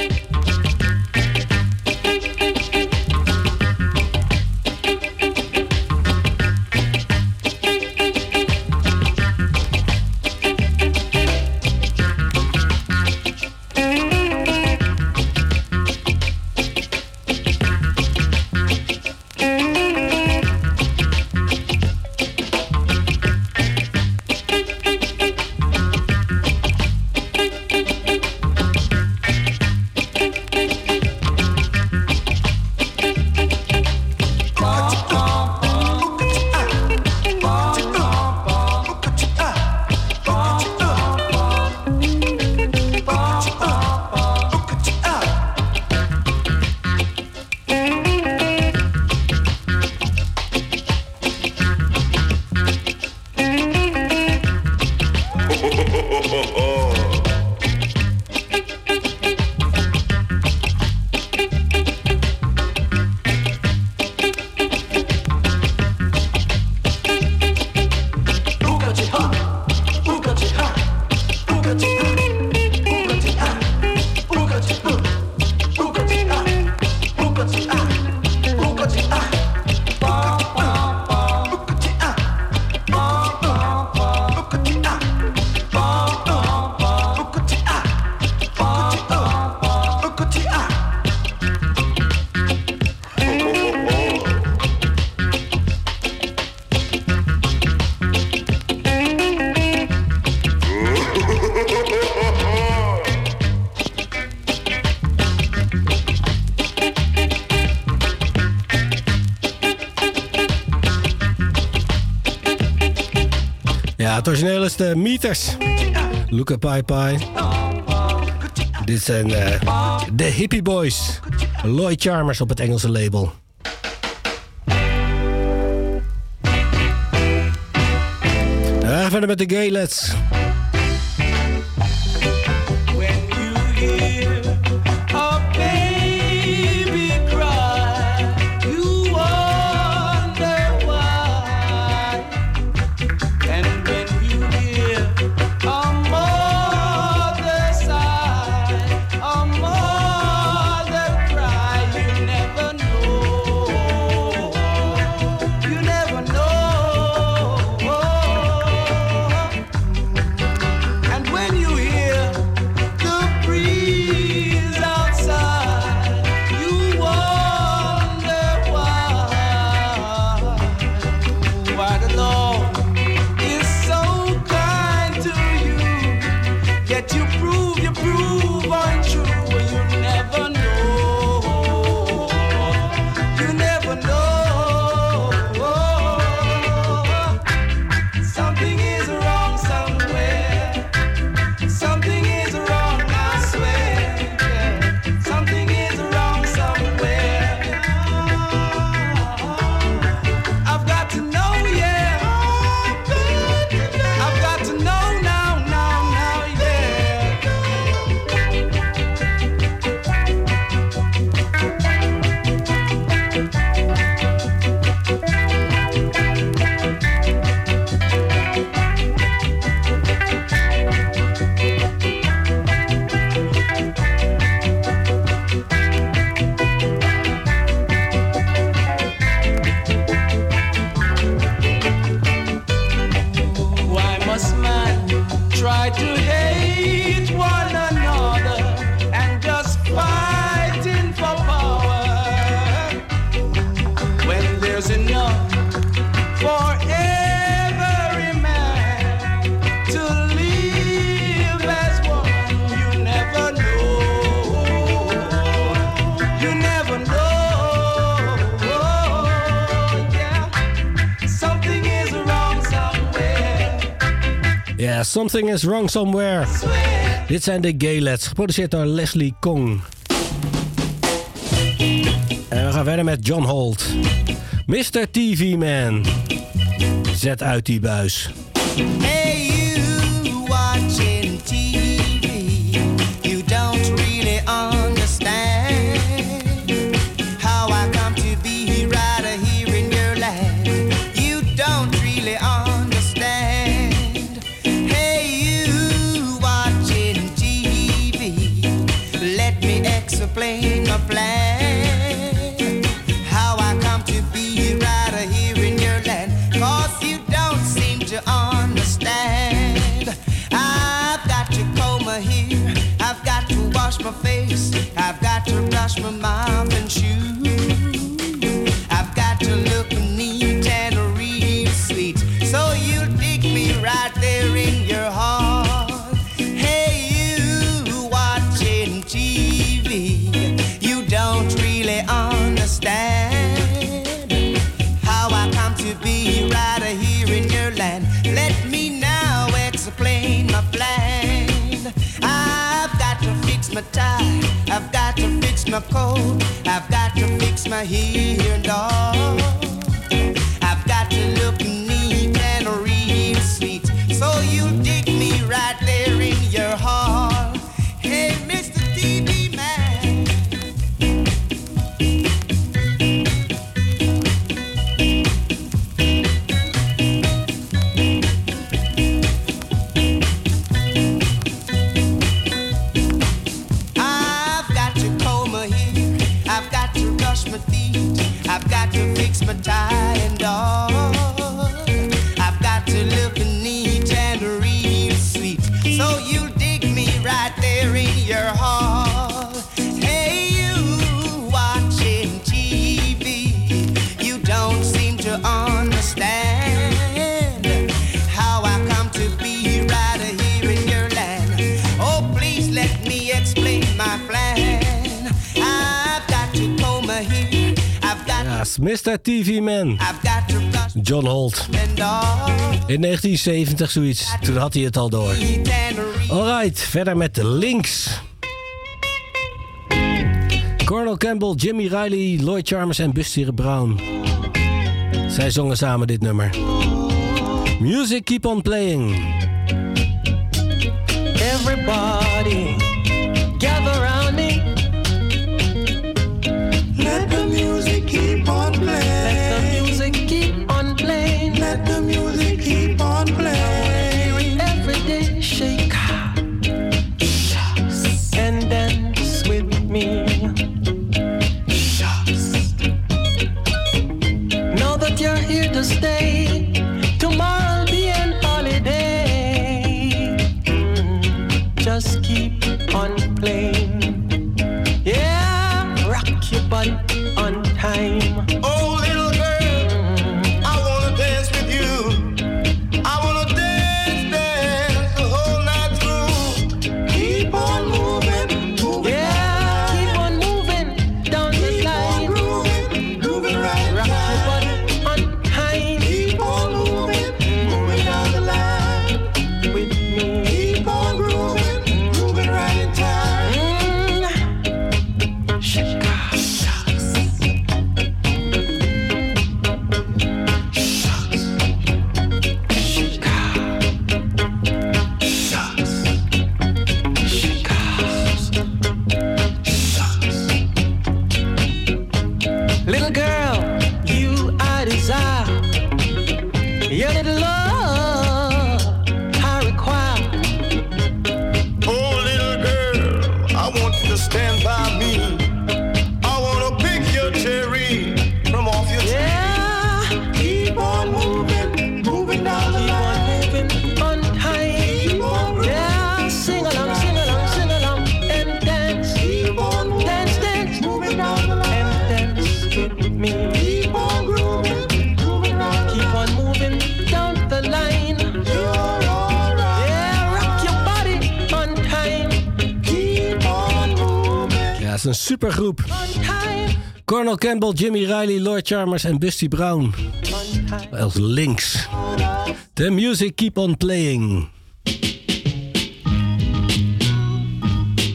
S8: Het origineel is de Meters. Luca Pai Pai. Dit zijn eh, de Hippie Boys. Lloyd Charmers op het Engelse label. Verder met de Gaylets. Something is Wrong Somewhere. Dit zijn de Gaylets, geproduceerd door Leslie Kong. En we gaan verder met John Holt. Mr. TV Man. Zet uit die buis.
S21: Hey.
S8: 1970 zoiets. Toen had hij het al door. Alright, verder met de links. Cornel Campbell, Jimmy Riley, Lloyd Charmers en Bustieren Brown. Zij zongen samen dit nummer. Music keep on playing.
S28: Everybody.
S15: Little girl, you I
S28: desire. Your little love.
S8: een supergroep. Cornel Campbell, Jimmy Riley, Lloyd Charmers en Busty Brown. Als links. The music keep on playing.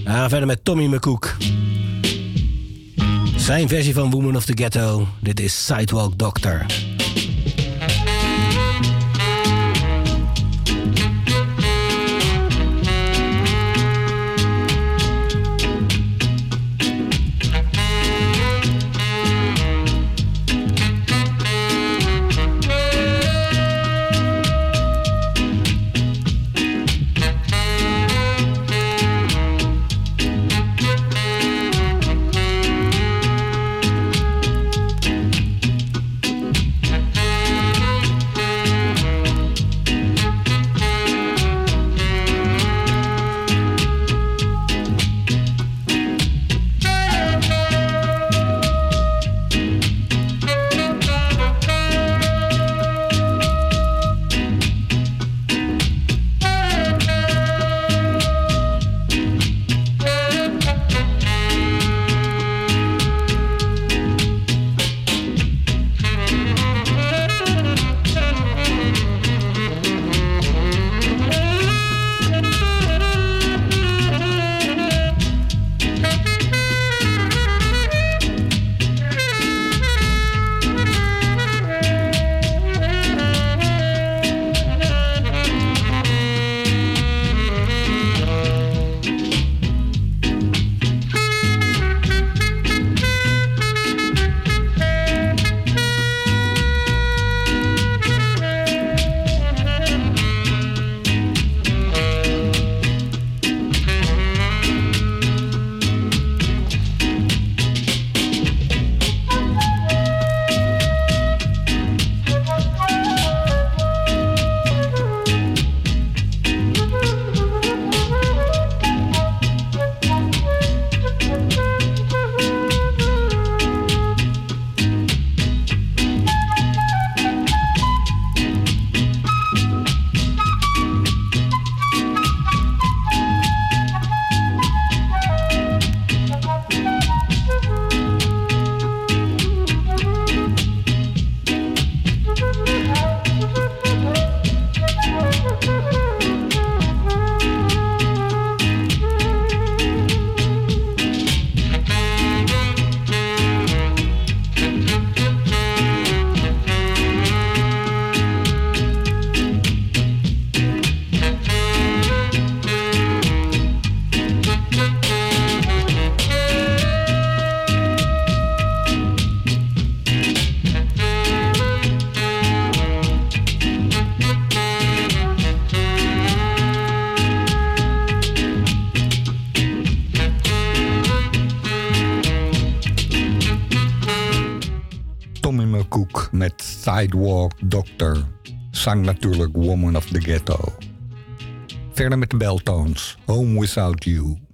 S8: We verder met Tommy McCook. Zijn versie van Woman of the Ghetto. Dit is Sidewalk Doctor.
S21: zang natuurlijk Woman of the Ghetto. Verder met de beltones, Home Without You.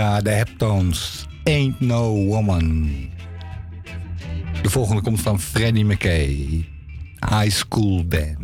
S21: De Heptones. Ain't No Woman. De volgende komt van Freddie McKay. High School Band.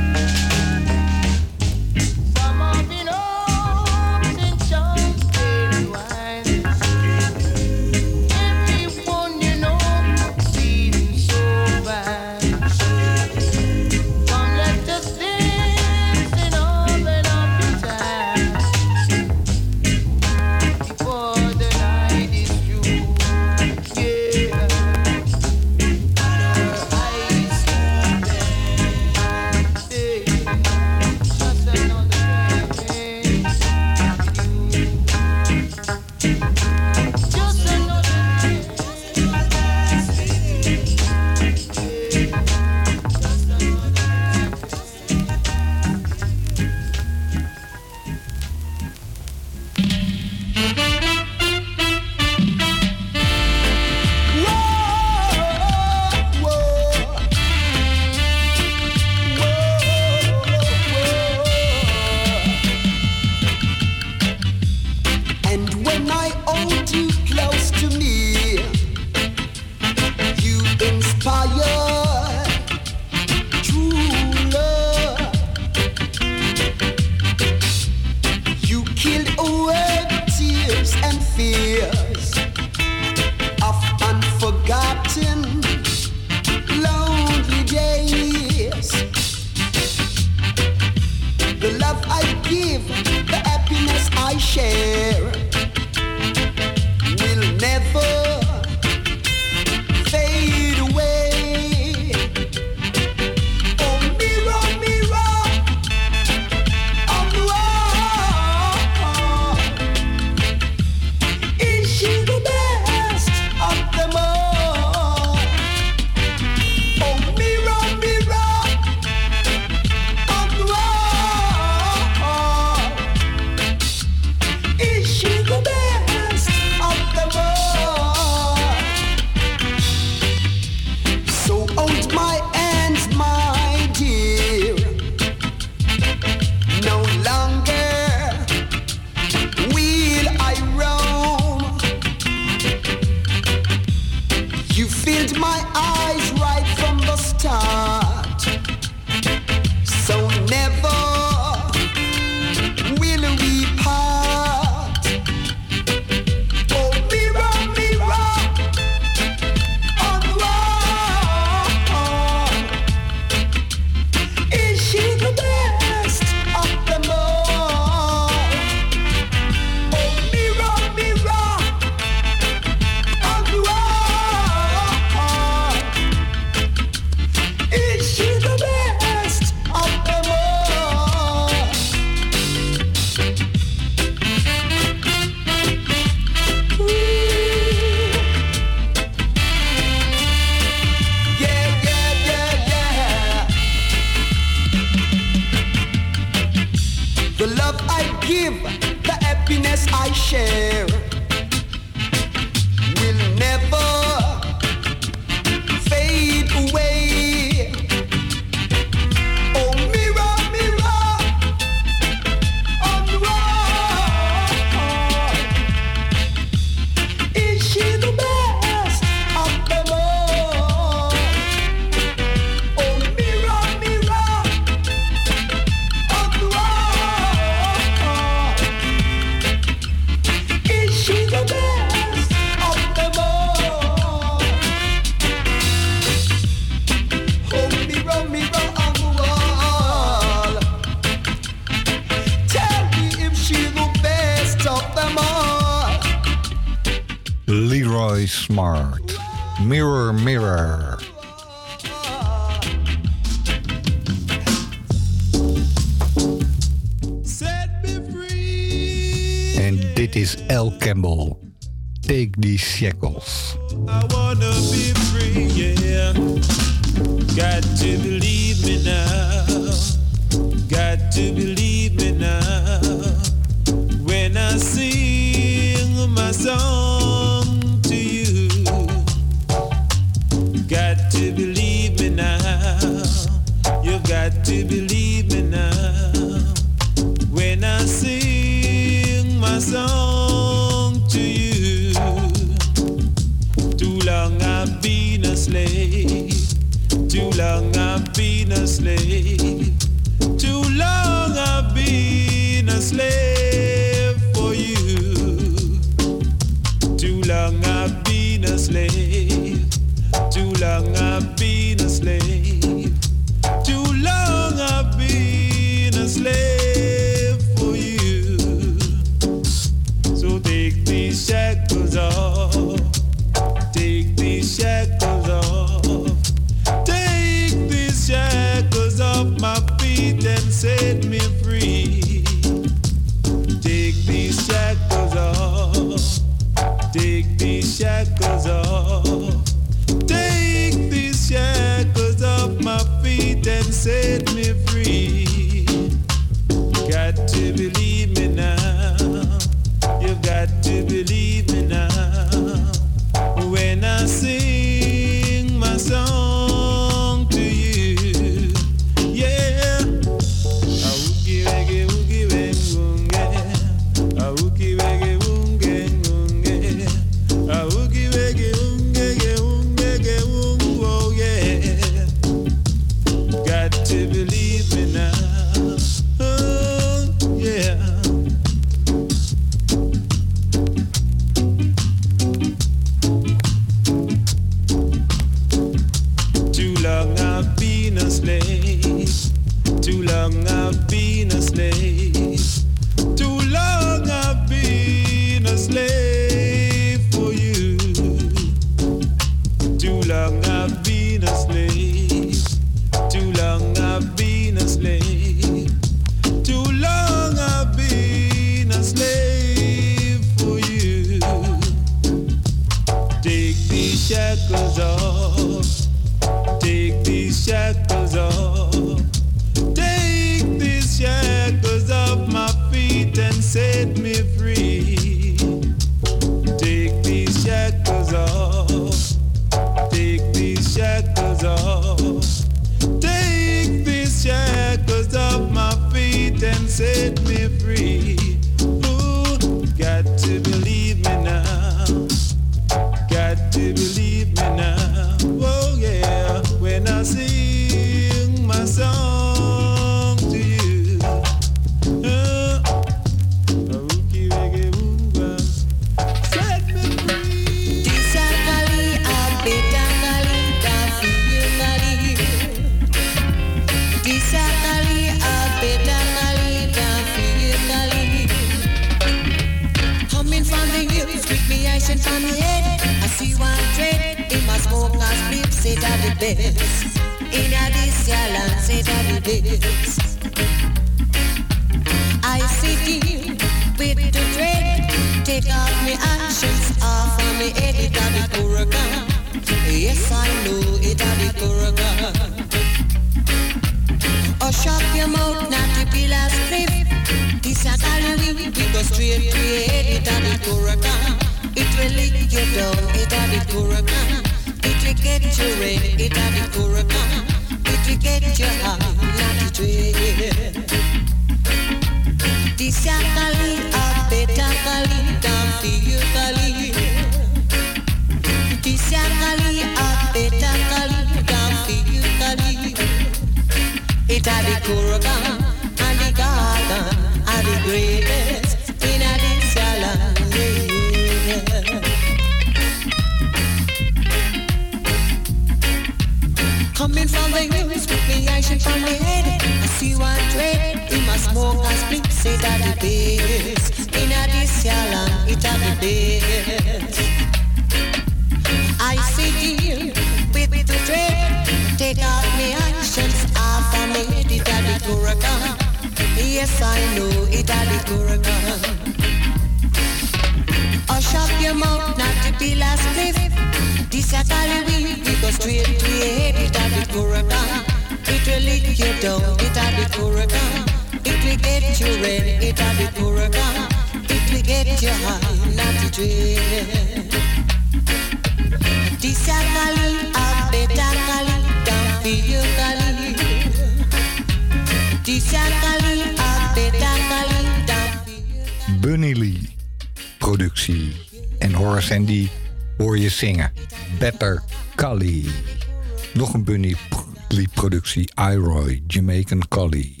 S21: Jamaican Collie.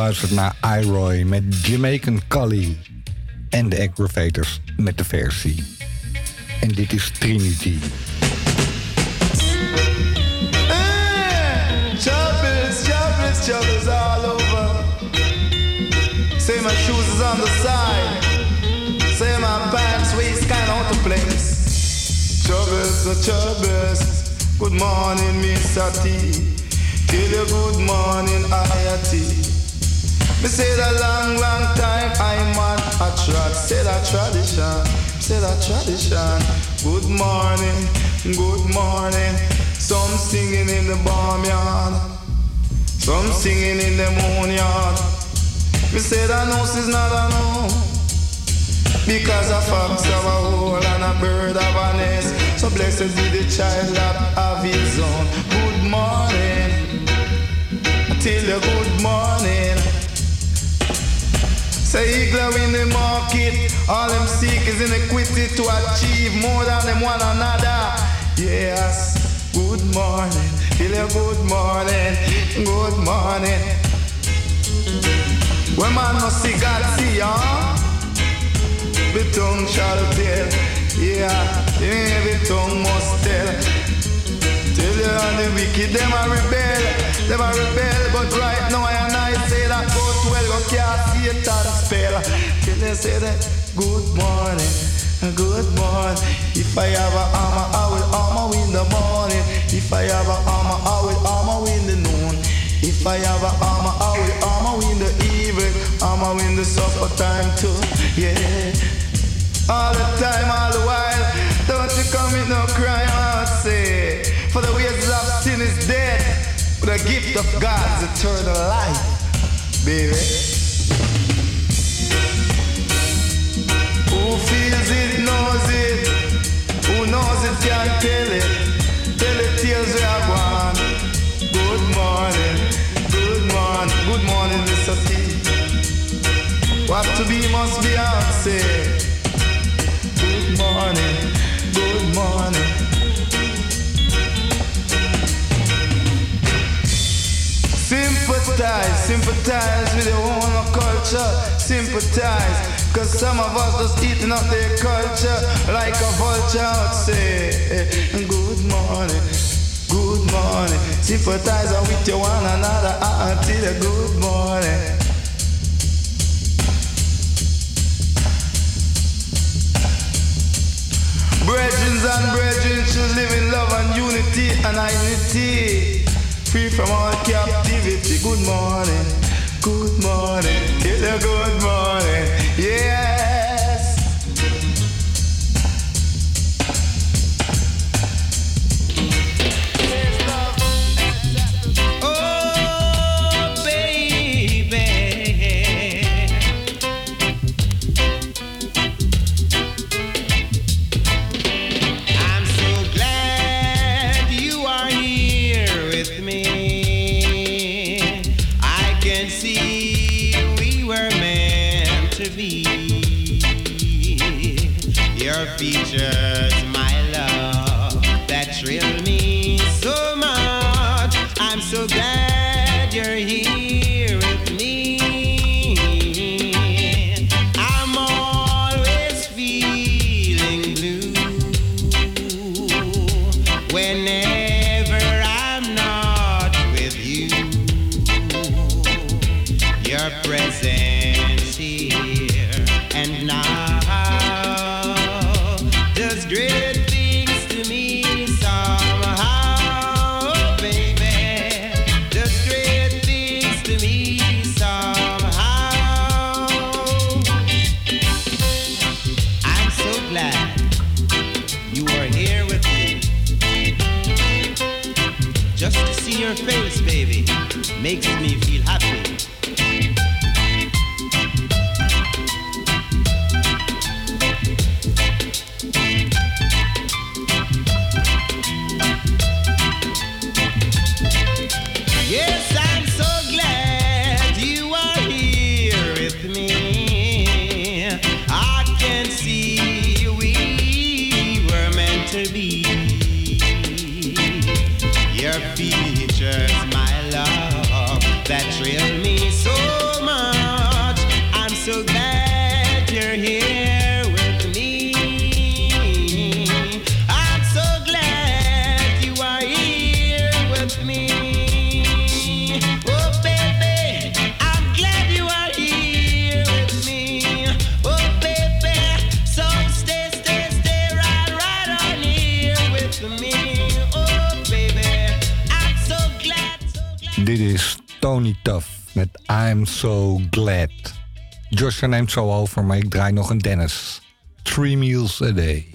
S18: Je luistert naar iRoy met Jamaican Cully. En de Aggravators met de versie. En dit is Trinity.
S29: Troubles, troubles, troubles all over. Say my shoes is on the side. Say my pants waist kind out of place. Troubles, the troubles. Good morning, Mr. T. Till you good morning, IAT. Me say that long, long time I'm on a trot. Say that tradition, say that tradition. Good morning, good morning. Some singing in the barnyard, some singing in the moonyard. Me say that house is not a no. Because a fox have a hole and a bird have a nest. So blessed be the child that have his own. Good morning, till you good morning. Say eagle in the market, all them seek is inequity to achieve more than them one another. Yes, good morning, till you good morning, good morning. When man must see God see, huh? The tongue shall tell, yeah, every tongue must tell. Tell you the wicked, them a rebel, them a rebel, but right now I I say that go to hell, go cast Satan spell. Till they say that, good morning, good morning. If I have a armor, I will armor in the morning. If I have a armor, I will armor in the noon. If I have a armor, I will armor in the evening, armor in the supper time too. Yeah, all the time, all the while. Don't you come with no crime, I say. For the wages of sin is dead, but the gift of God is eternal life, Who feels it knows it. Who knows it can tell it. Tell it tears we are gone. Good morning, good morning, good morning, Mr. T. What to be must be, I say. Eh? Sympathize with your own culture. Sympathize, cause some of us just eating up their culture like a vulture. I'd say, good morning, good morning. Sympathize with your one another until a good morning. Brethren and brethren should live in love and unity and unity. Free from all captivity. Good morning, good morning, it's a good morning. Yes.
S21: Your So Glad. Joshua neemt zo over, maar ik draai nog een Dennis. Three meals a day.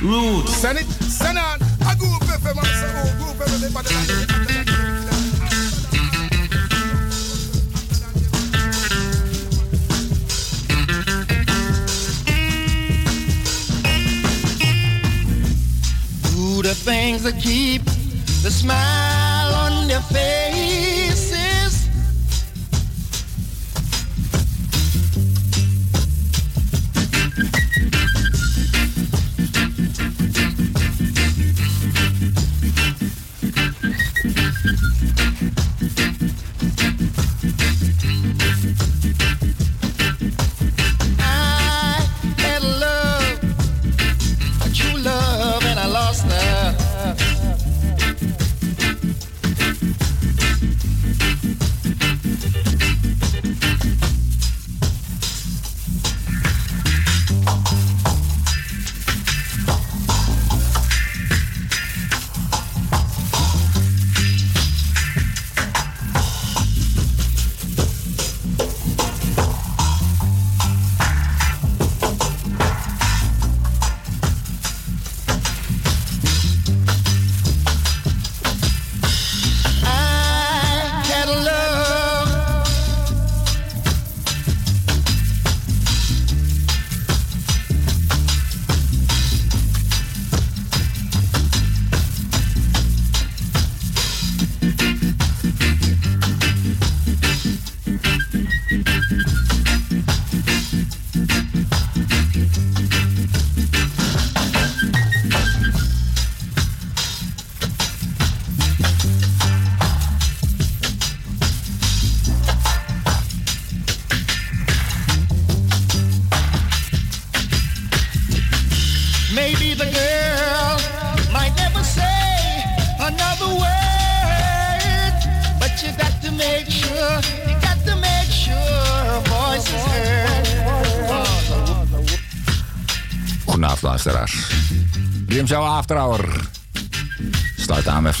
S15: Roots. Send it.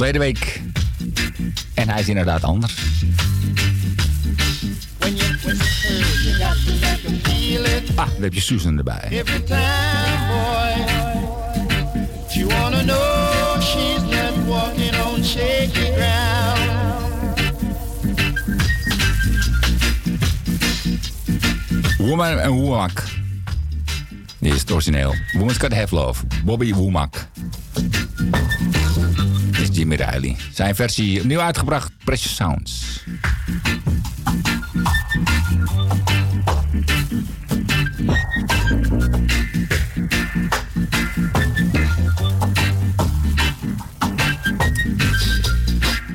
S30: Verleden week. En hij is inderdaad anders. Ah, dan heb je Susan erbij. Woman en Woemak. Dit is het origineel. Woman's Got Have Love. Bobby Womack. Zijn versie opnieuw uitgebracht. Precious Sounds.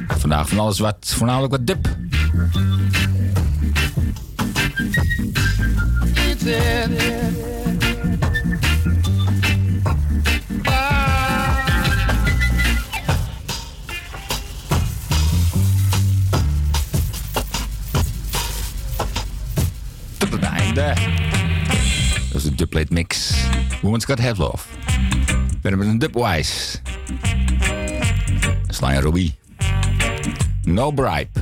S30: Vandaag van alles wat, voornamelijk wat dub. Have Love. Verder met een dubwise. Sly Robbie. No Bribe.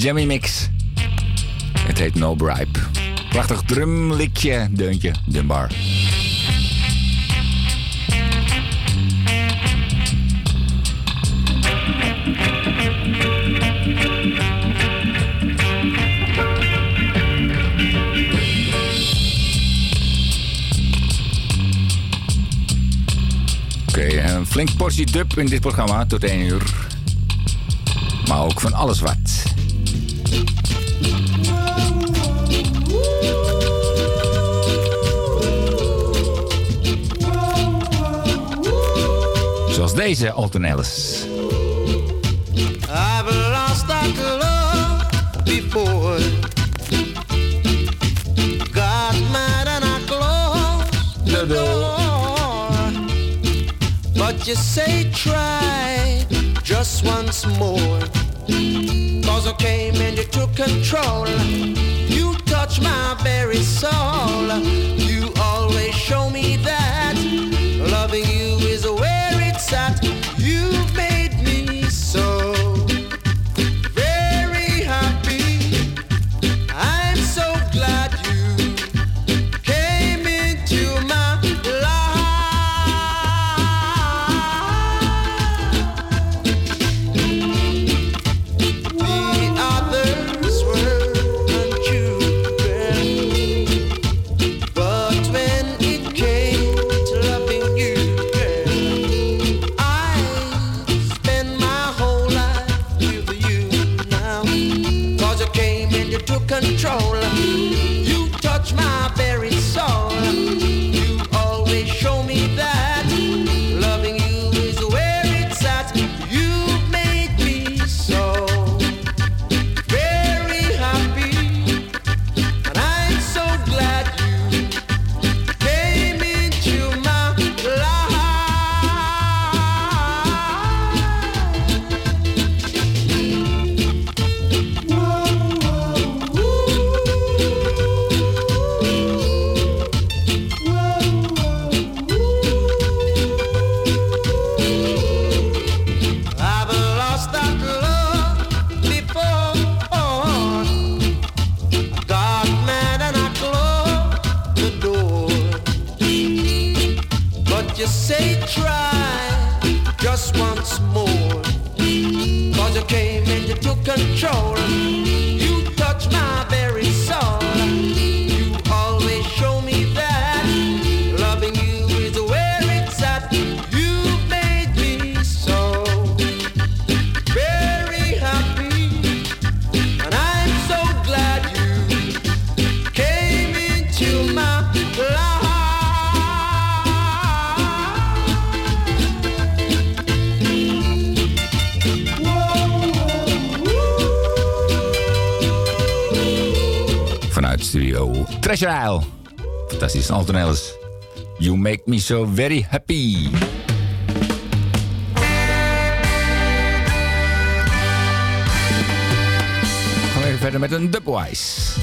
S30: Jammy mix. Het heet No Bribe. Prachtig drumlikje, deuntje, Dunbar. Een flink portie dub in dit programma tot 1 uur. Maar ook van alles wat. Deze Alton Ellis.
S21: I've lost that love before. Got mad and I closed the door. But you say try just once more. Cause I came and you took control. You touch my very soul. You always show me that loving you is where it's at.
S30: Treasure Isle. Fantastisch, en You make me so very happy. We gaan verder met een Dubwise.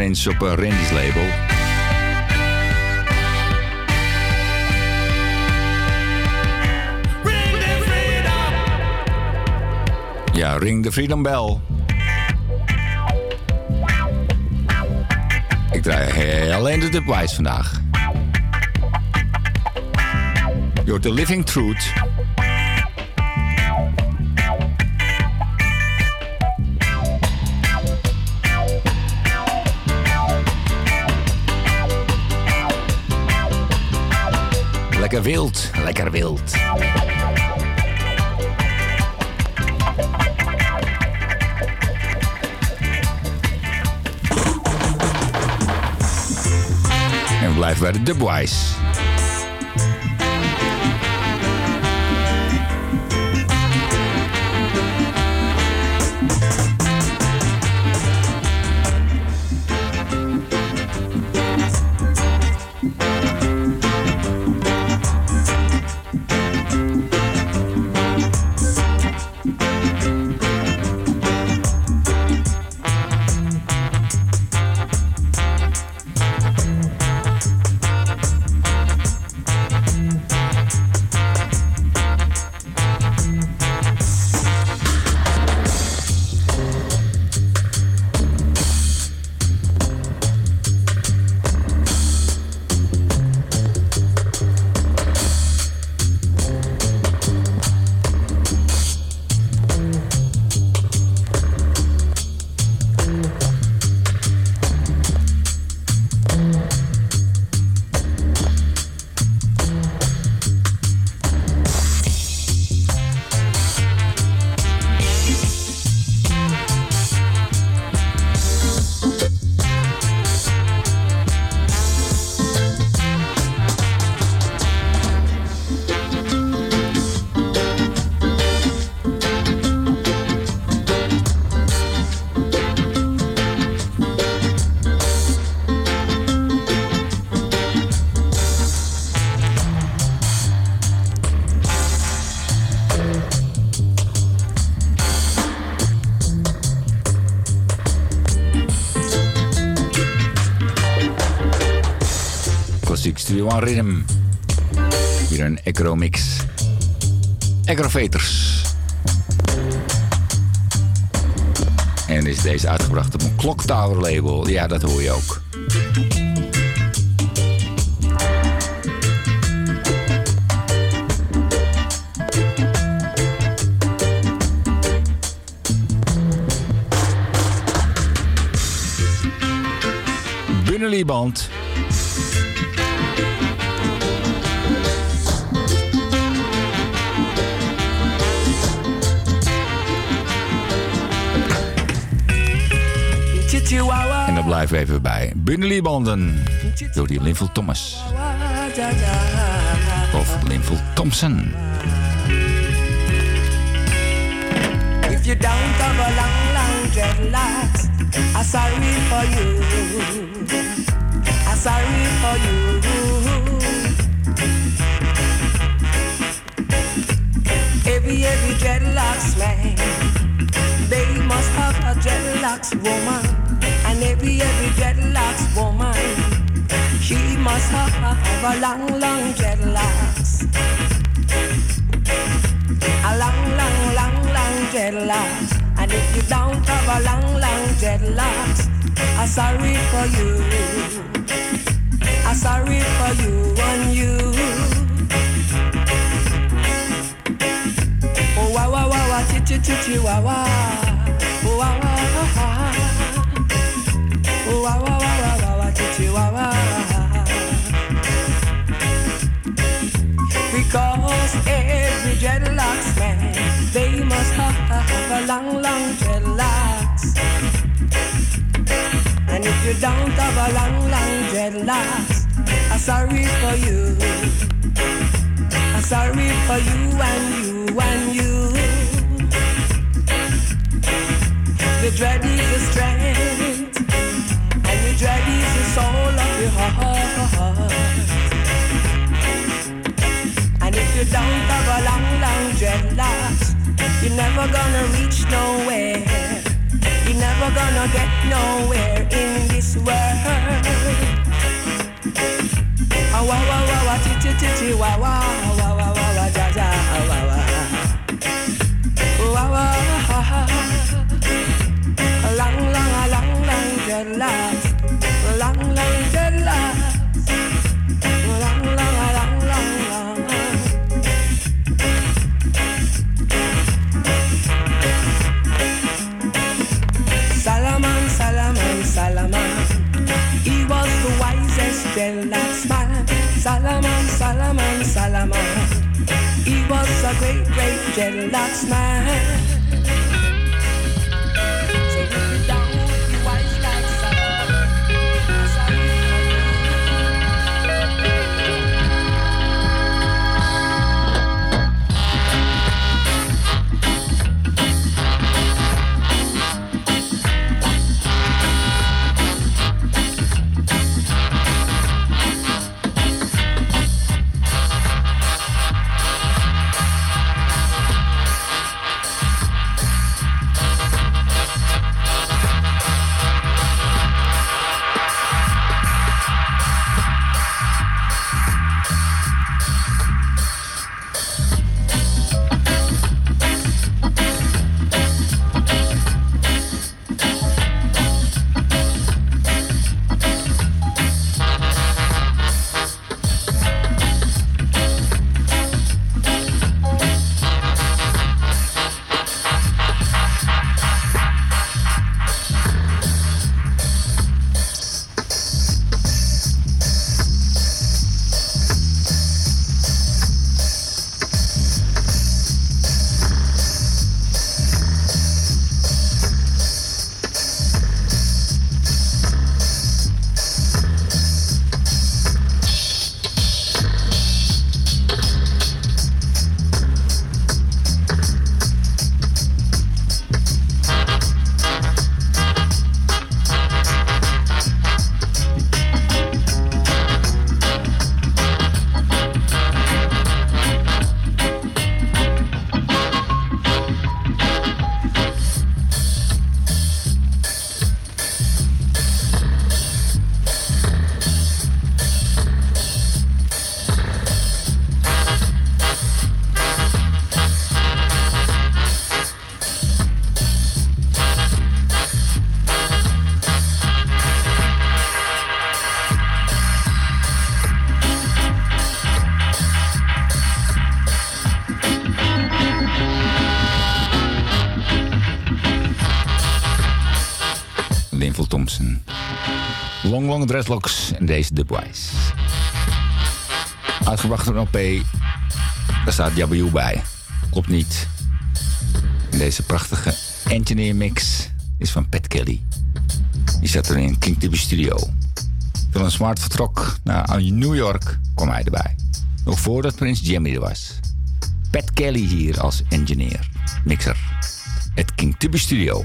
S30: Prince op eh, Randy's label. Ja, ring de Freedom Bell. Ik draai alleen de Dubwise vandaag. You're the living truth. Lekker wild, lekker wild. En blijven bij de Dubwise. One Rhythm. Hier een Acro Mix. Acrovators. En is deze uitgebracht op een Clock label. Ja, dat hoor je ook. Blijven we even bij Binnenliebanden. Door die Linville Thomas. Of Linville Thompson.
S31: If you don't have a long, long dreadlocks, I'm sorry for you. I'm sorry for you. Every, every dreadlocks man, they must have a dreadlocks woman. And every, dreadlocks woman, she must have a long, long dreadlocks. A long, long, long, long dreadlocks. And if you don't have a long, long dreadlocks, I'm sorry for you. I'm sorry for you and you. Oh, wow, wow, wow, wow, chi, chi, chi, chi, wow, wow. Oh, wow, wow, wow, wow. Because every dreadlocks man, they must have a long, long dreadlocks. And if you don't have a long, long dreadlocks, I'm sorry for you. I'm sorry for you and you and you. The dread is the strength, dread is the soul of your heart. And if you don't have a long, long dreadlocks, you're never gonna reach nowhere. You're never gonna get nowhere in this world. Ah, wah, wah, wah, wah, ti, ti, ti, ti, wah, wah, wah, wah, wah, wah, ja, ja, wah, wah. Wah, wah. A long, long, a long, long. Long, long. Long, long, Salaman. Salaman. He was a great, great dreadlocks man.
S21: Long Long Dreadlocks en deze Dubwise. Uitgebracht op een LP. Daar staat Jabiu bij. Klopt niet. Deze prachtige engineer mix is van Pat Kelly. Die zat er in King Tibby Studio. Toen een smart vertrok naar New York, kwam hij erbij. Nog voordat Prins Jimmy er was. Pat Kelly hier als engineer, mixer. Het King Tibby Studio.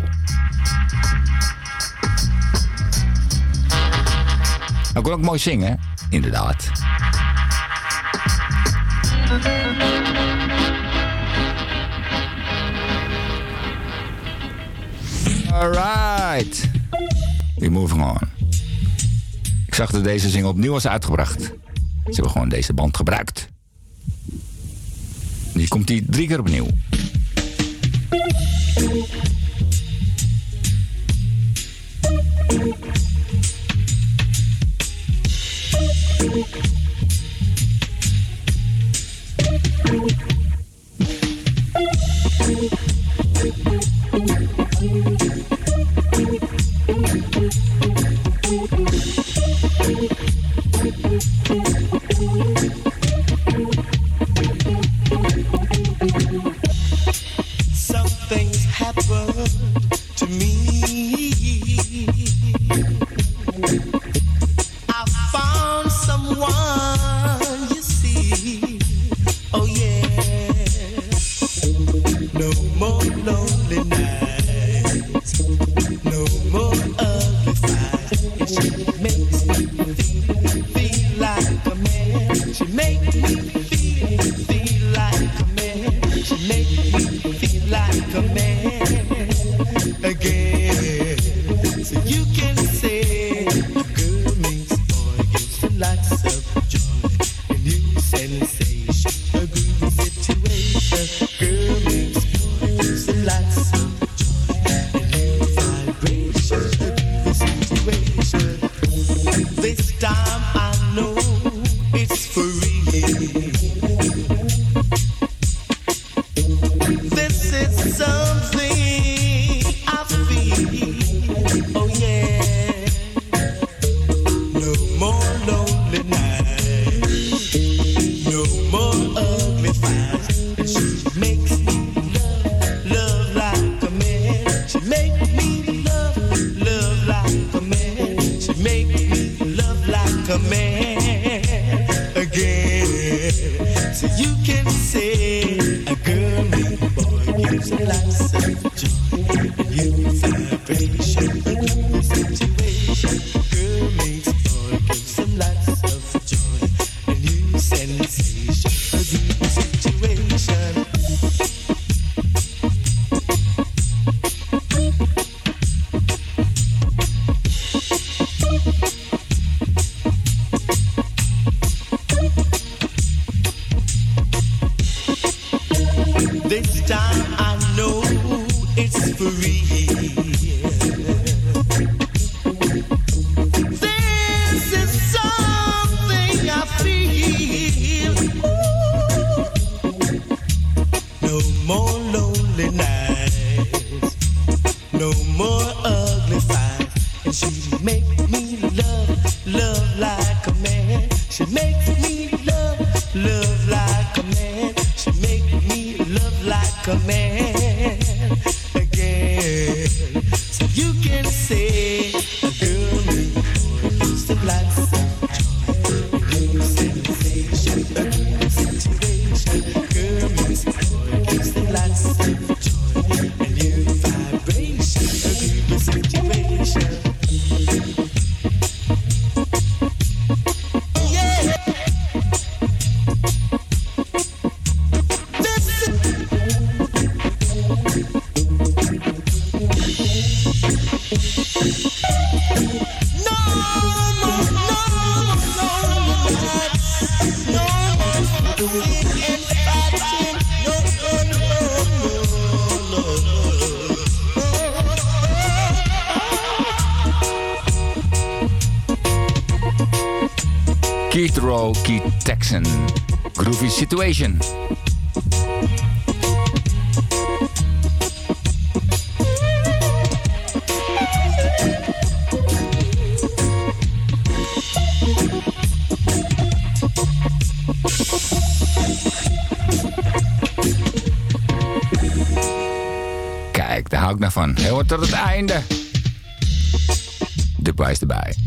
S21: Hij kon ook mooi zingen, inderdaad. Alright. We're moving on. Ik zag dat deze single opnieuw was uitgebracht. Ze hebben gewoon deze band gebruikt. Nu komt die drie keer opnieuw. Okie Texan. Groovy Situation. Kijk, daar hou ik nou van. Heel tot het einde. De prijs erbij.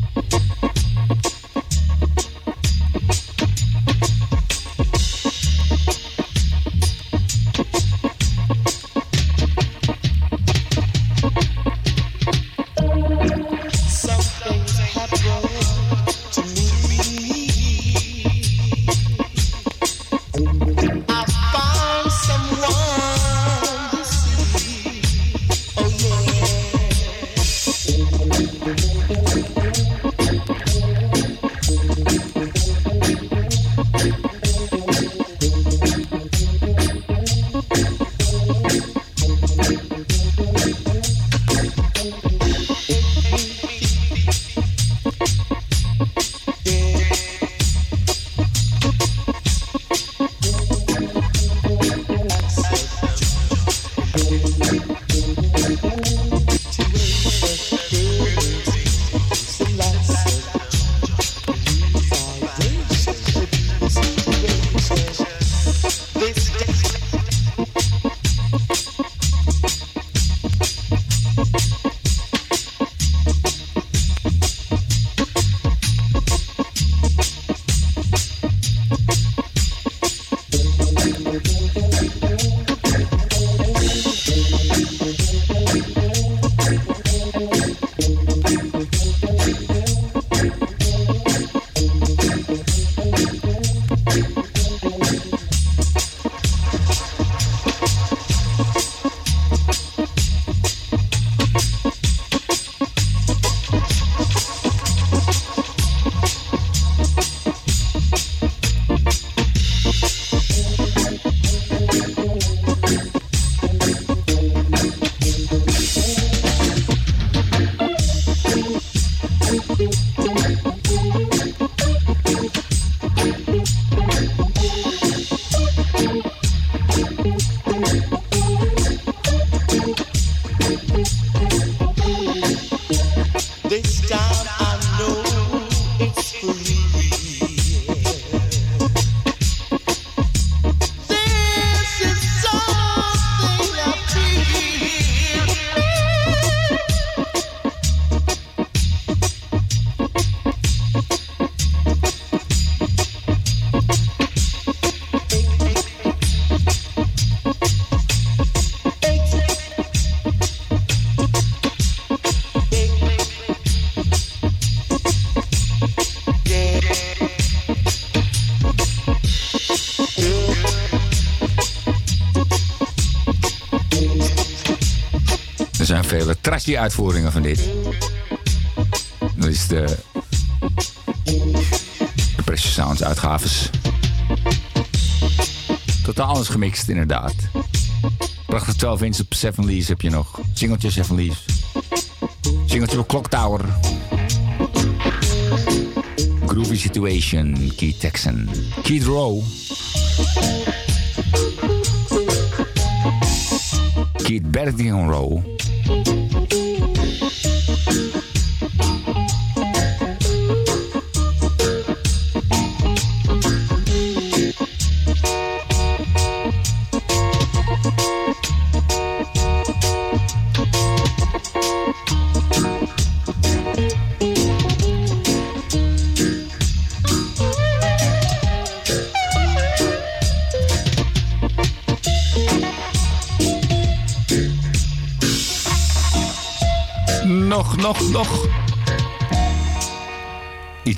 S30: die uitvoeringen van dit. Dat is de... De Precious Sounds uitgaves. Totaal alles gemixt, inderdaad. Prachtig 12 inch op Seven Leaves heb je nog. Singeltje Seven Leaves. Singeltje op Clock Tower. Groovy Situation, Key Texan. Keith Row. Keith Bertingham Row.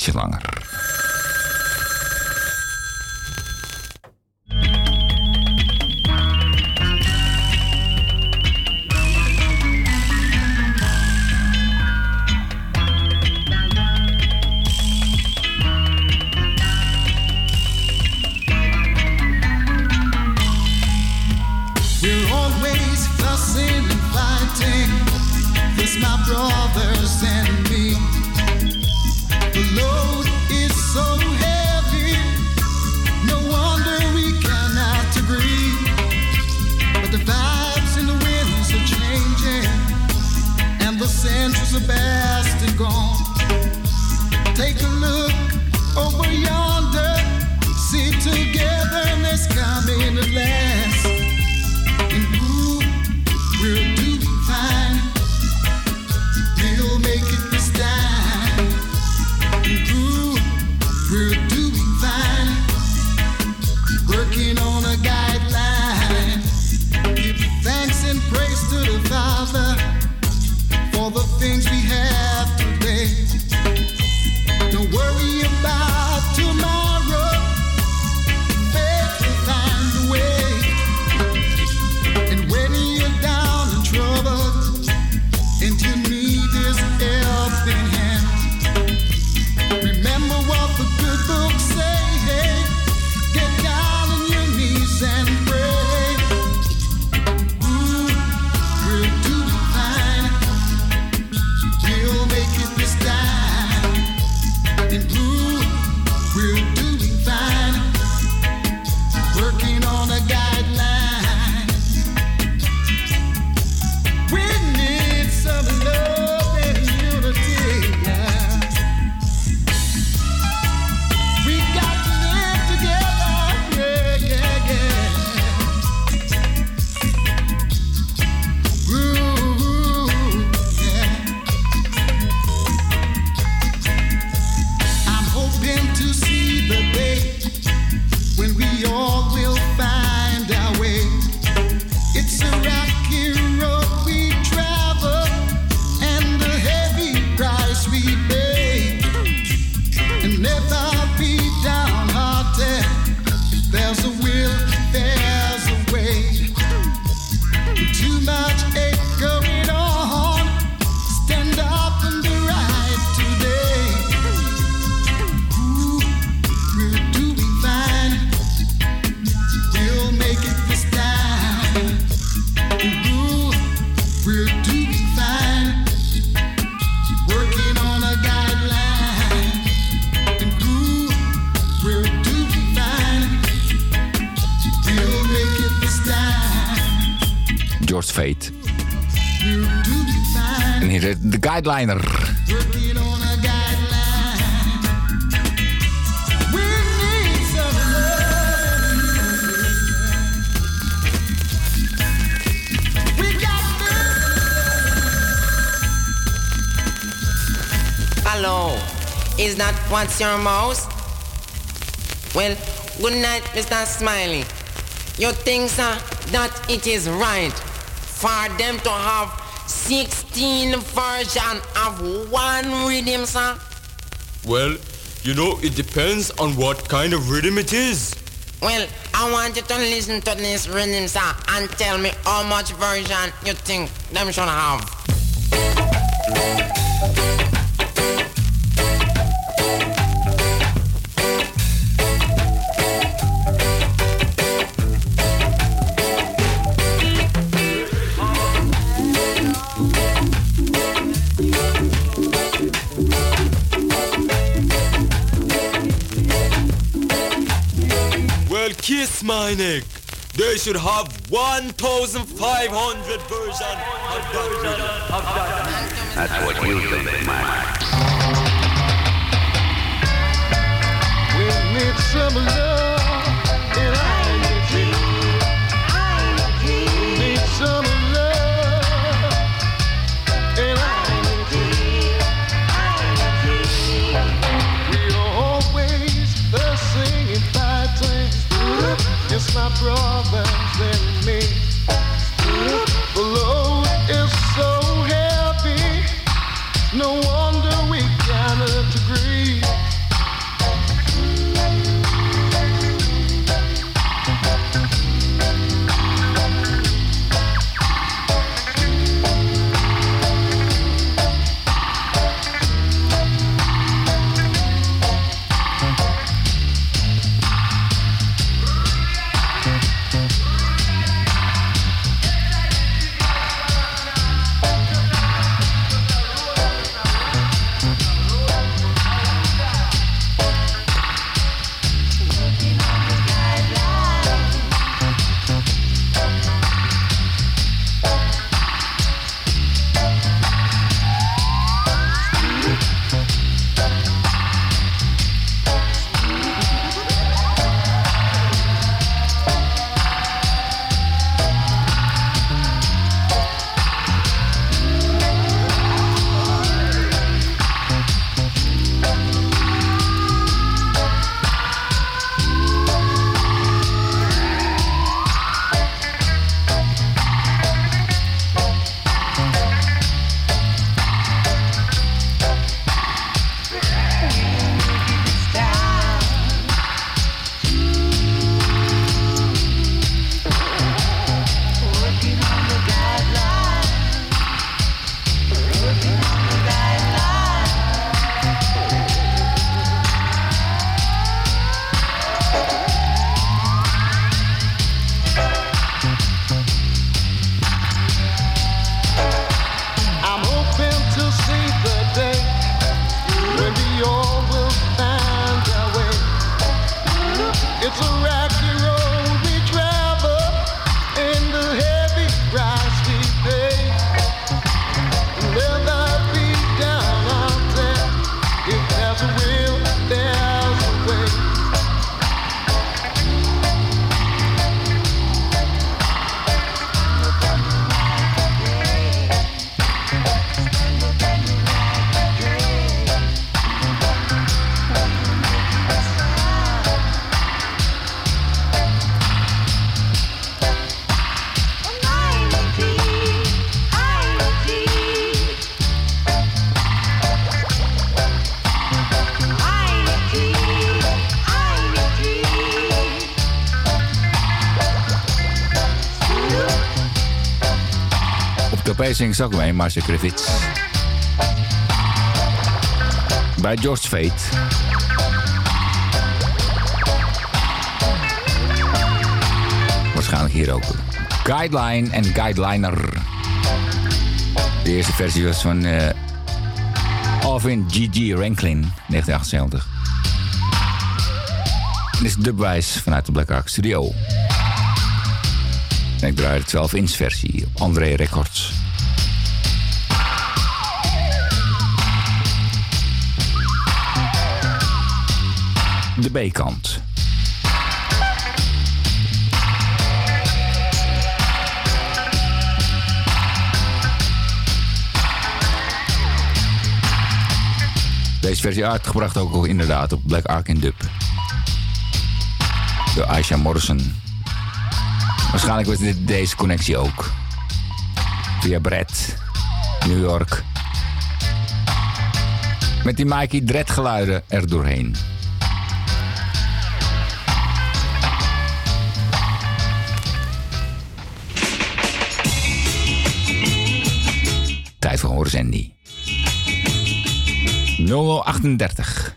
S30: ietsje langer. Guideliner.
S32: Hello, is that what's your mouse? Well, good night, Mr. Smiley. You think, sir, that it is right for them to have six 16 version of one rhythm song?
S33: Well, you know, it depends on what kind of rhythm it is.
S32: Well, I want you to listen to this rhythm song and tell me how much version you think them should have.
S33: Well, my neck. They should have 1,500 version of that rhythm.
S34: That's what you think, man.
S27: We need some love my brothers
S30: Ook mee, Marcia Griffiths. Bij George Fate. Waarschijnlijk hier ook. Guideline en Guideliner. De eerste versie was van eh Alvin G.G. Ranklin, 1978. Dit is dubwijs vanuit de Black Ark Studio. Ik draai de 12-inch versie op André Records. De B-kant. Deze versie uitgebracht ook inderdaad op Black Ark in dub. Door Aisha Morrison. Waarschijnlijk was dit deze connectie ook. Via Brett, New York. Met die Mikey Dread geluiden er doorheen. tijd voor Horus Andy.
S27: 0038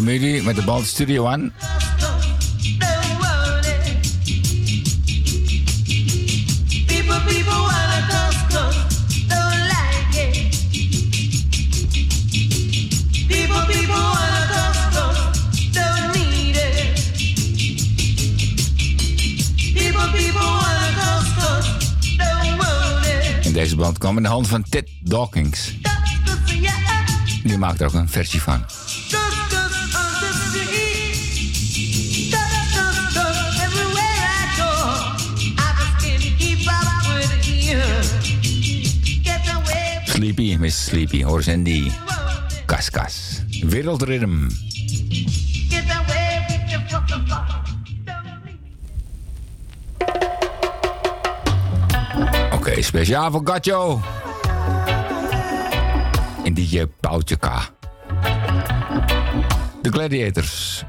S27: De Remedy met de bal Studio One. deze band kwam in de hand van Ted Dawkins. Die maakt er ook een versie van. Sleepy Horse en die Kaskas. Wereldritm. Oké, okay, speciaal voor Gacho. En DJ poutje K. De Gladiators.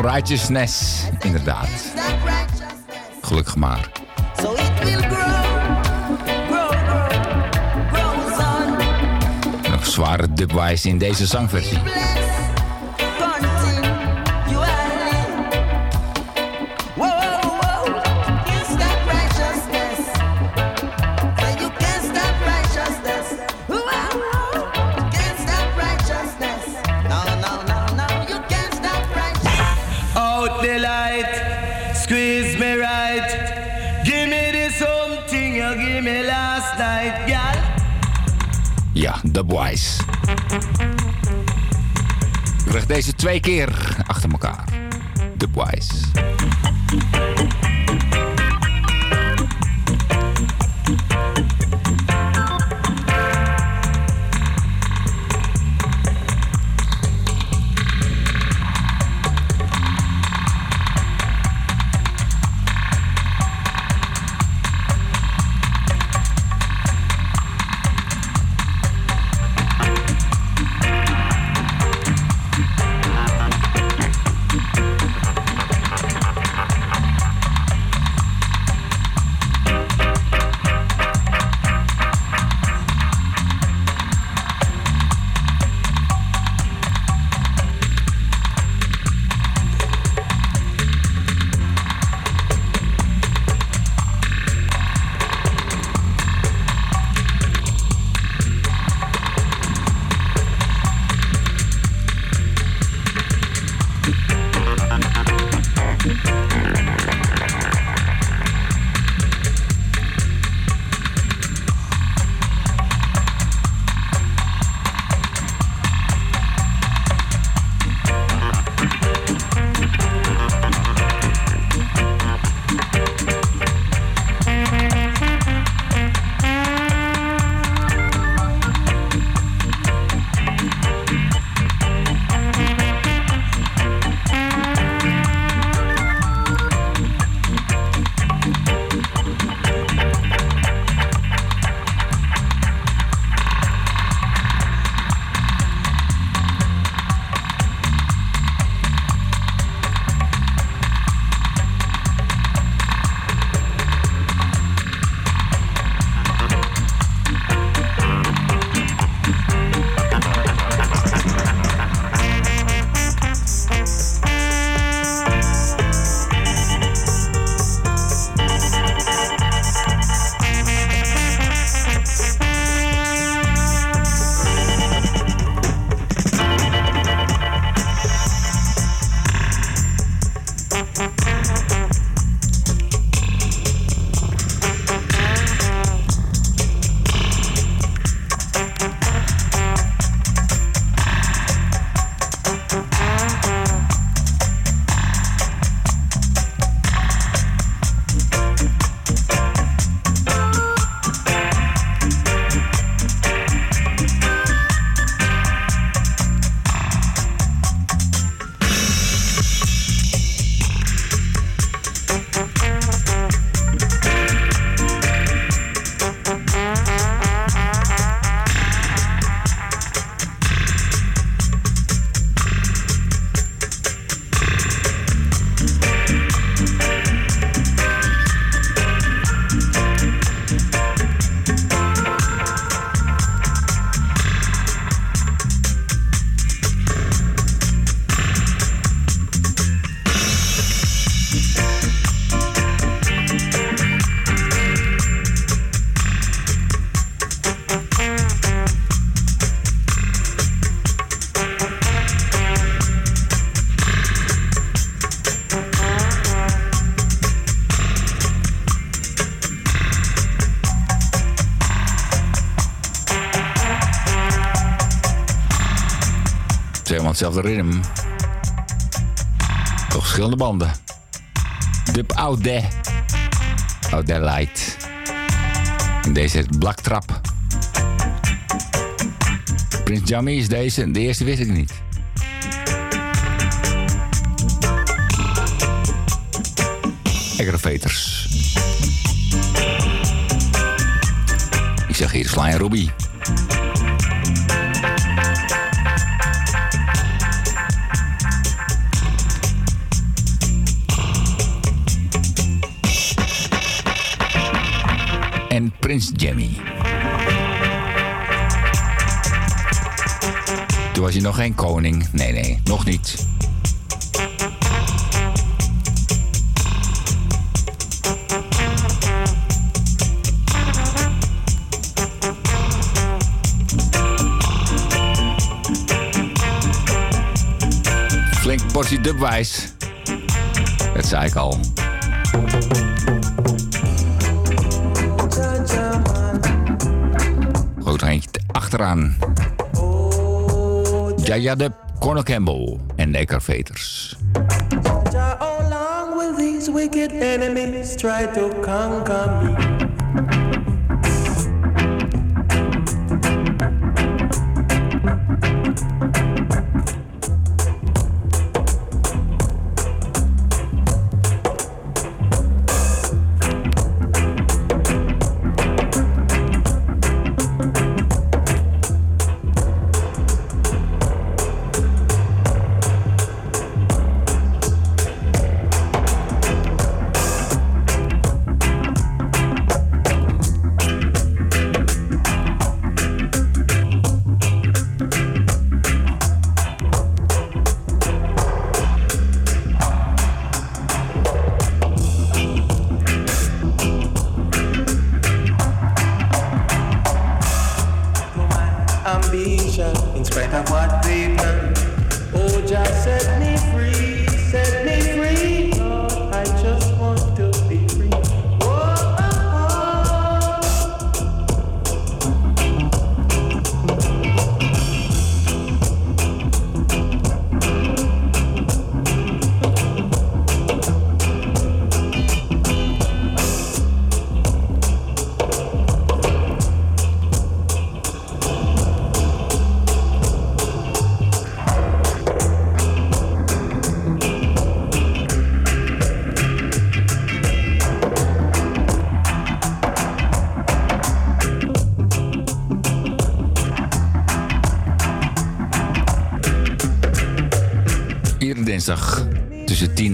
S30: Righteousness, inderdaad. Gelukkig maar. Nog zware dubwise in deze zangversie. Deze twee keer achter elkaar. Dubwise. helemaal hetzelfde ritme. Toch verschillende banden. Dub. Out There Light. En deze heet Black Trap. Prins Jammy is deze. De eerste wist ik niet. Aggravators. Ik zeg hier Sly en Robbie. En Prins Jammy. Toen was hij nog geen koning. Nee, nee, nog niet. Flink portie dubwijs. Dat zei ik al. Achteraan. Jaja Dub, Cornel Campbell en Necker Veters.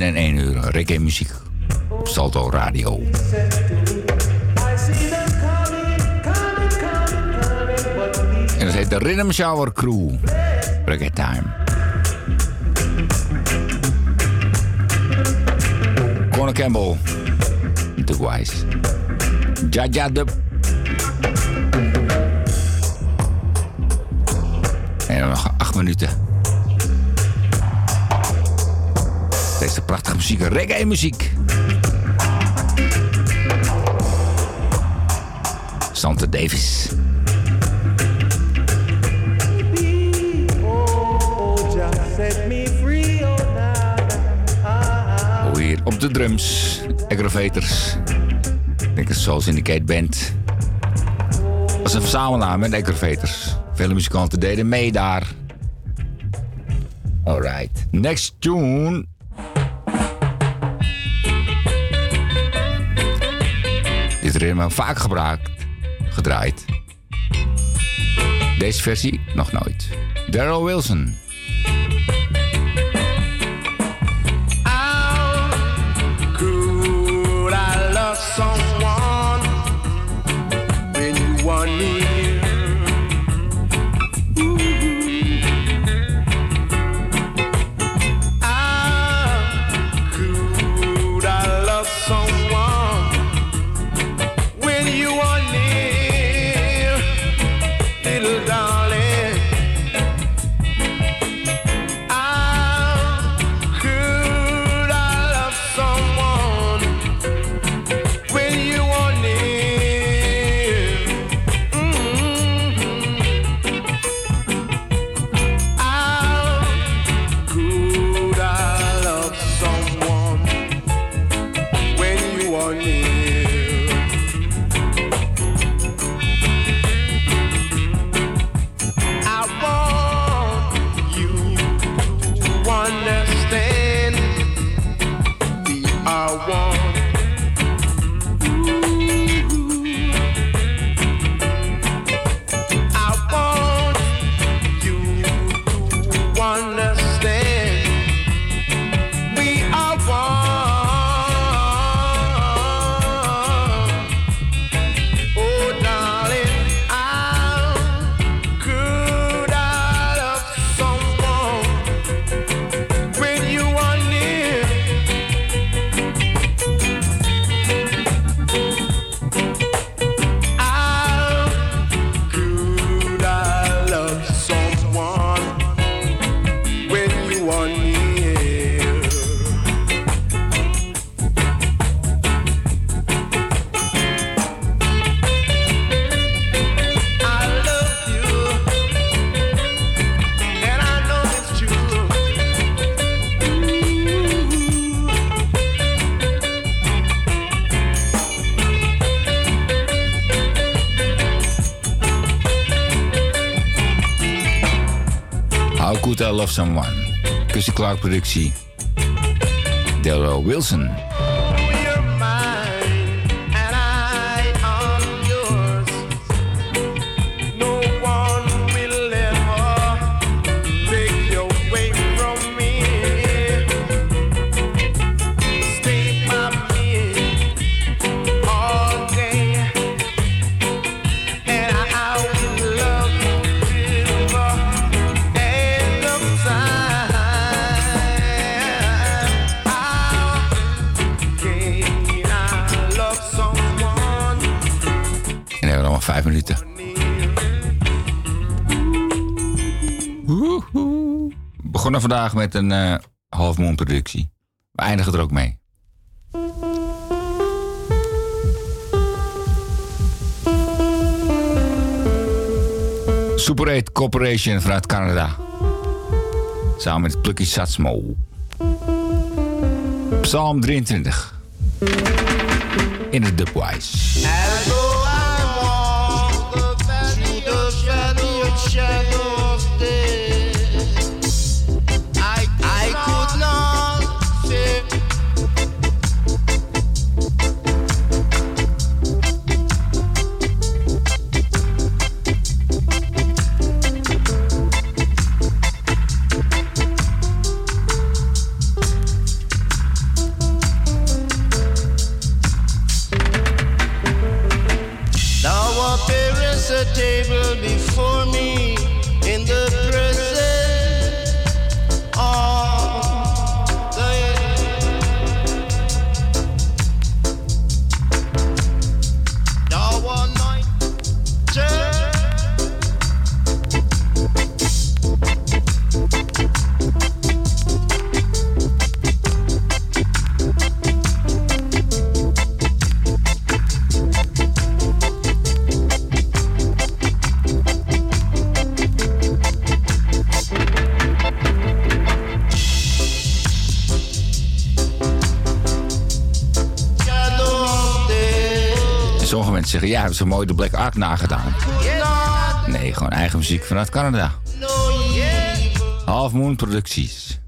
S30: en 1 uur reggae muziek Salto Radio. En dat heet de Rhythm Shower Crew. Reggae Time. Corner Campbell. The Wise. Jaja de. Reggae muziek. Santa Davis. Hier op de drums, aggravators. Denk dat zoals in de Kate Band. Was een verzamelnaam met aggravators. Vele muzikanten deden mee daar. Alright, next tune. Vaak gebruikt, gedraaid. Deze versie nog nooit. Daryl Wilson.
S28: Love Someone.
S21: Gussie Clarke productie. Delroy Wilson. Vandaag met een eh half moon productie. We eindigen er ook mee. Super 8 Corporation vanuit Canada. Samen met Plucky Satsmo. Psalm 23. In het dubwise. Ja, hebben ze mooi de Black Ark nagedaan. Nee, gewoon eigen muziek vanuit Canada. Half Moon Producties.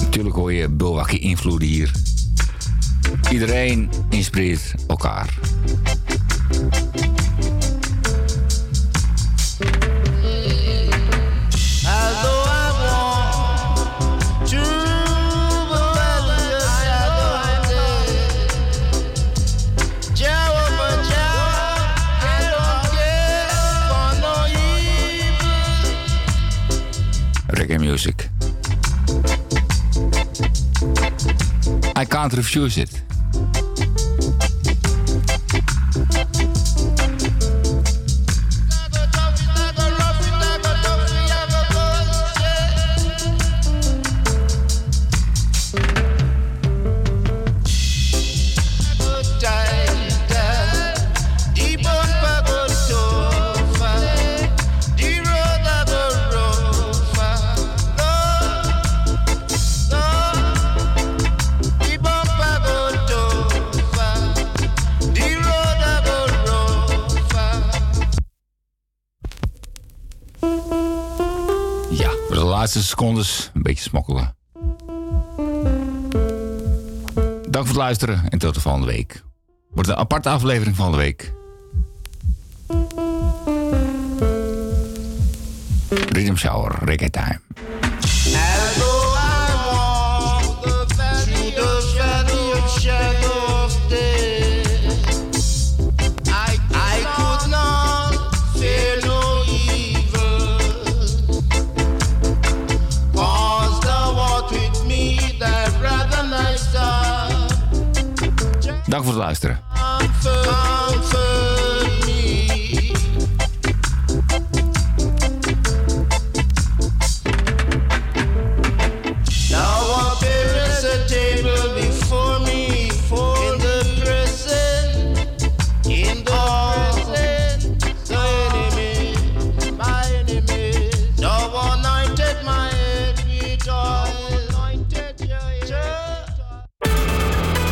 S21: Natuurlijk hoor je bulwakke invloeden hier. Iedereen inspireert elkaar. Raad Review zit. Een beetje smokkelen. Dank voor het luisteren en tot de volgende week. Wordt een aparte aflevering van de week. Rhythm Shower, Reggae Time. luisteren.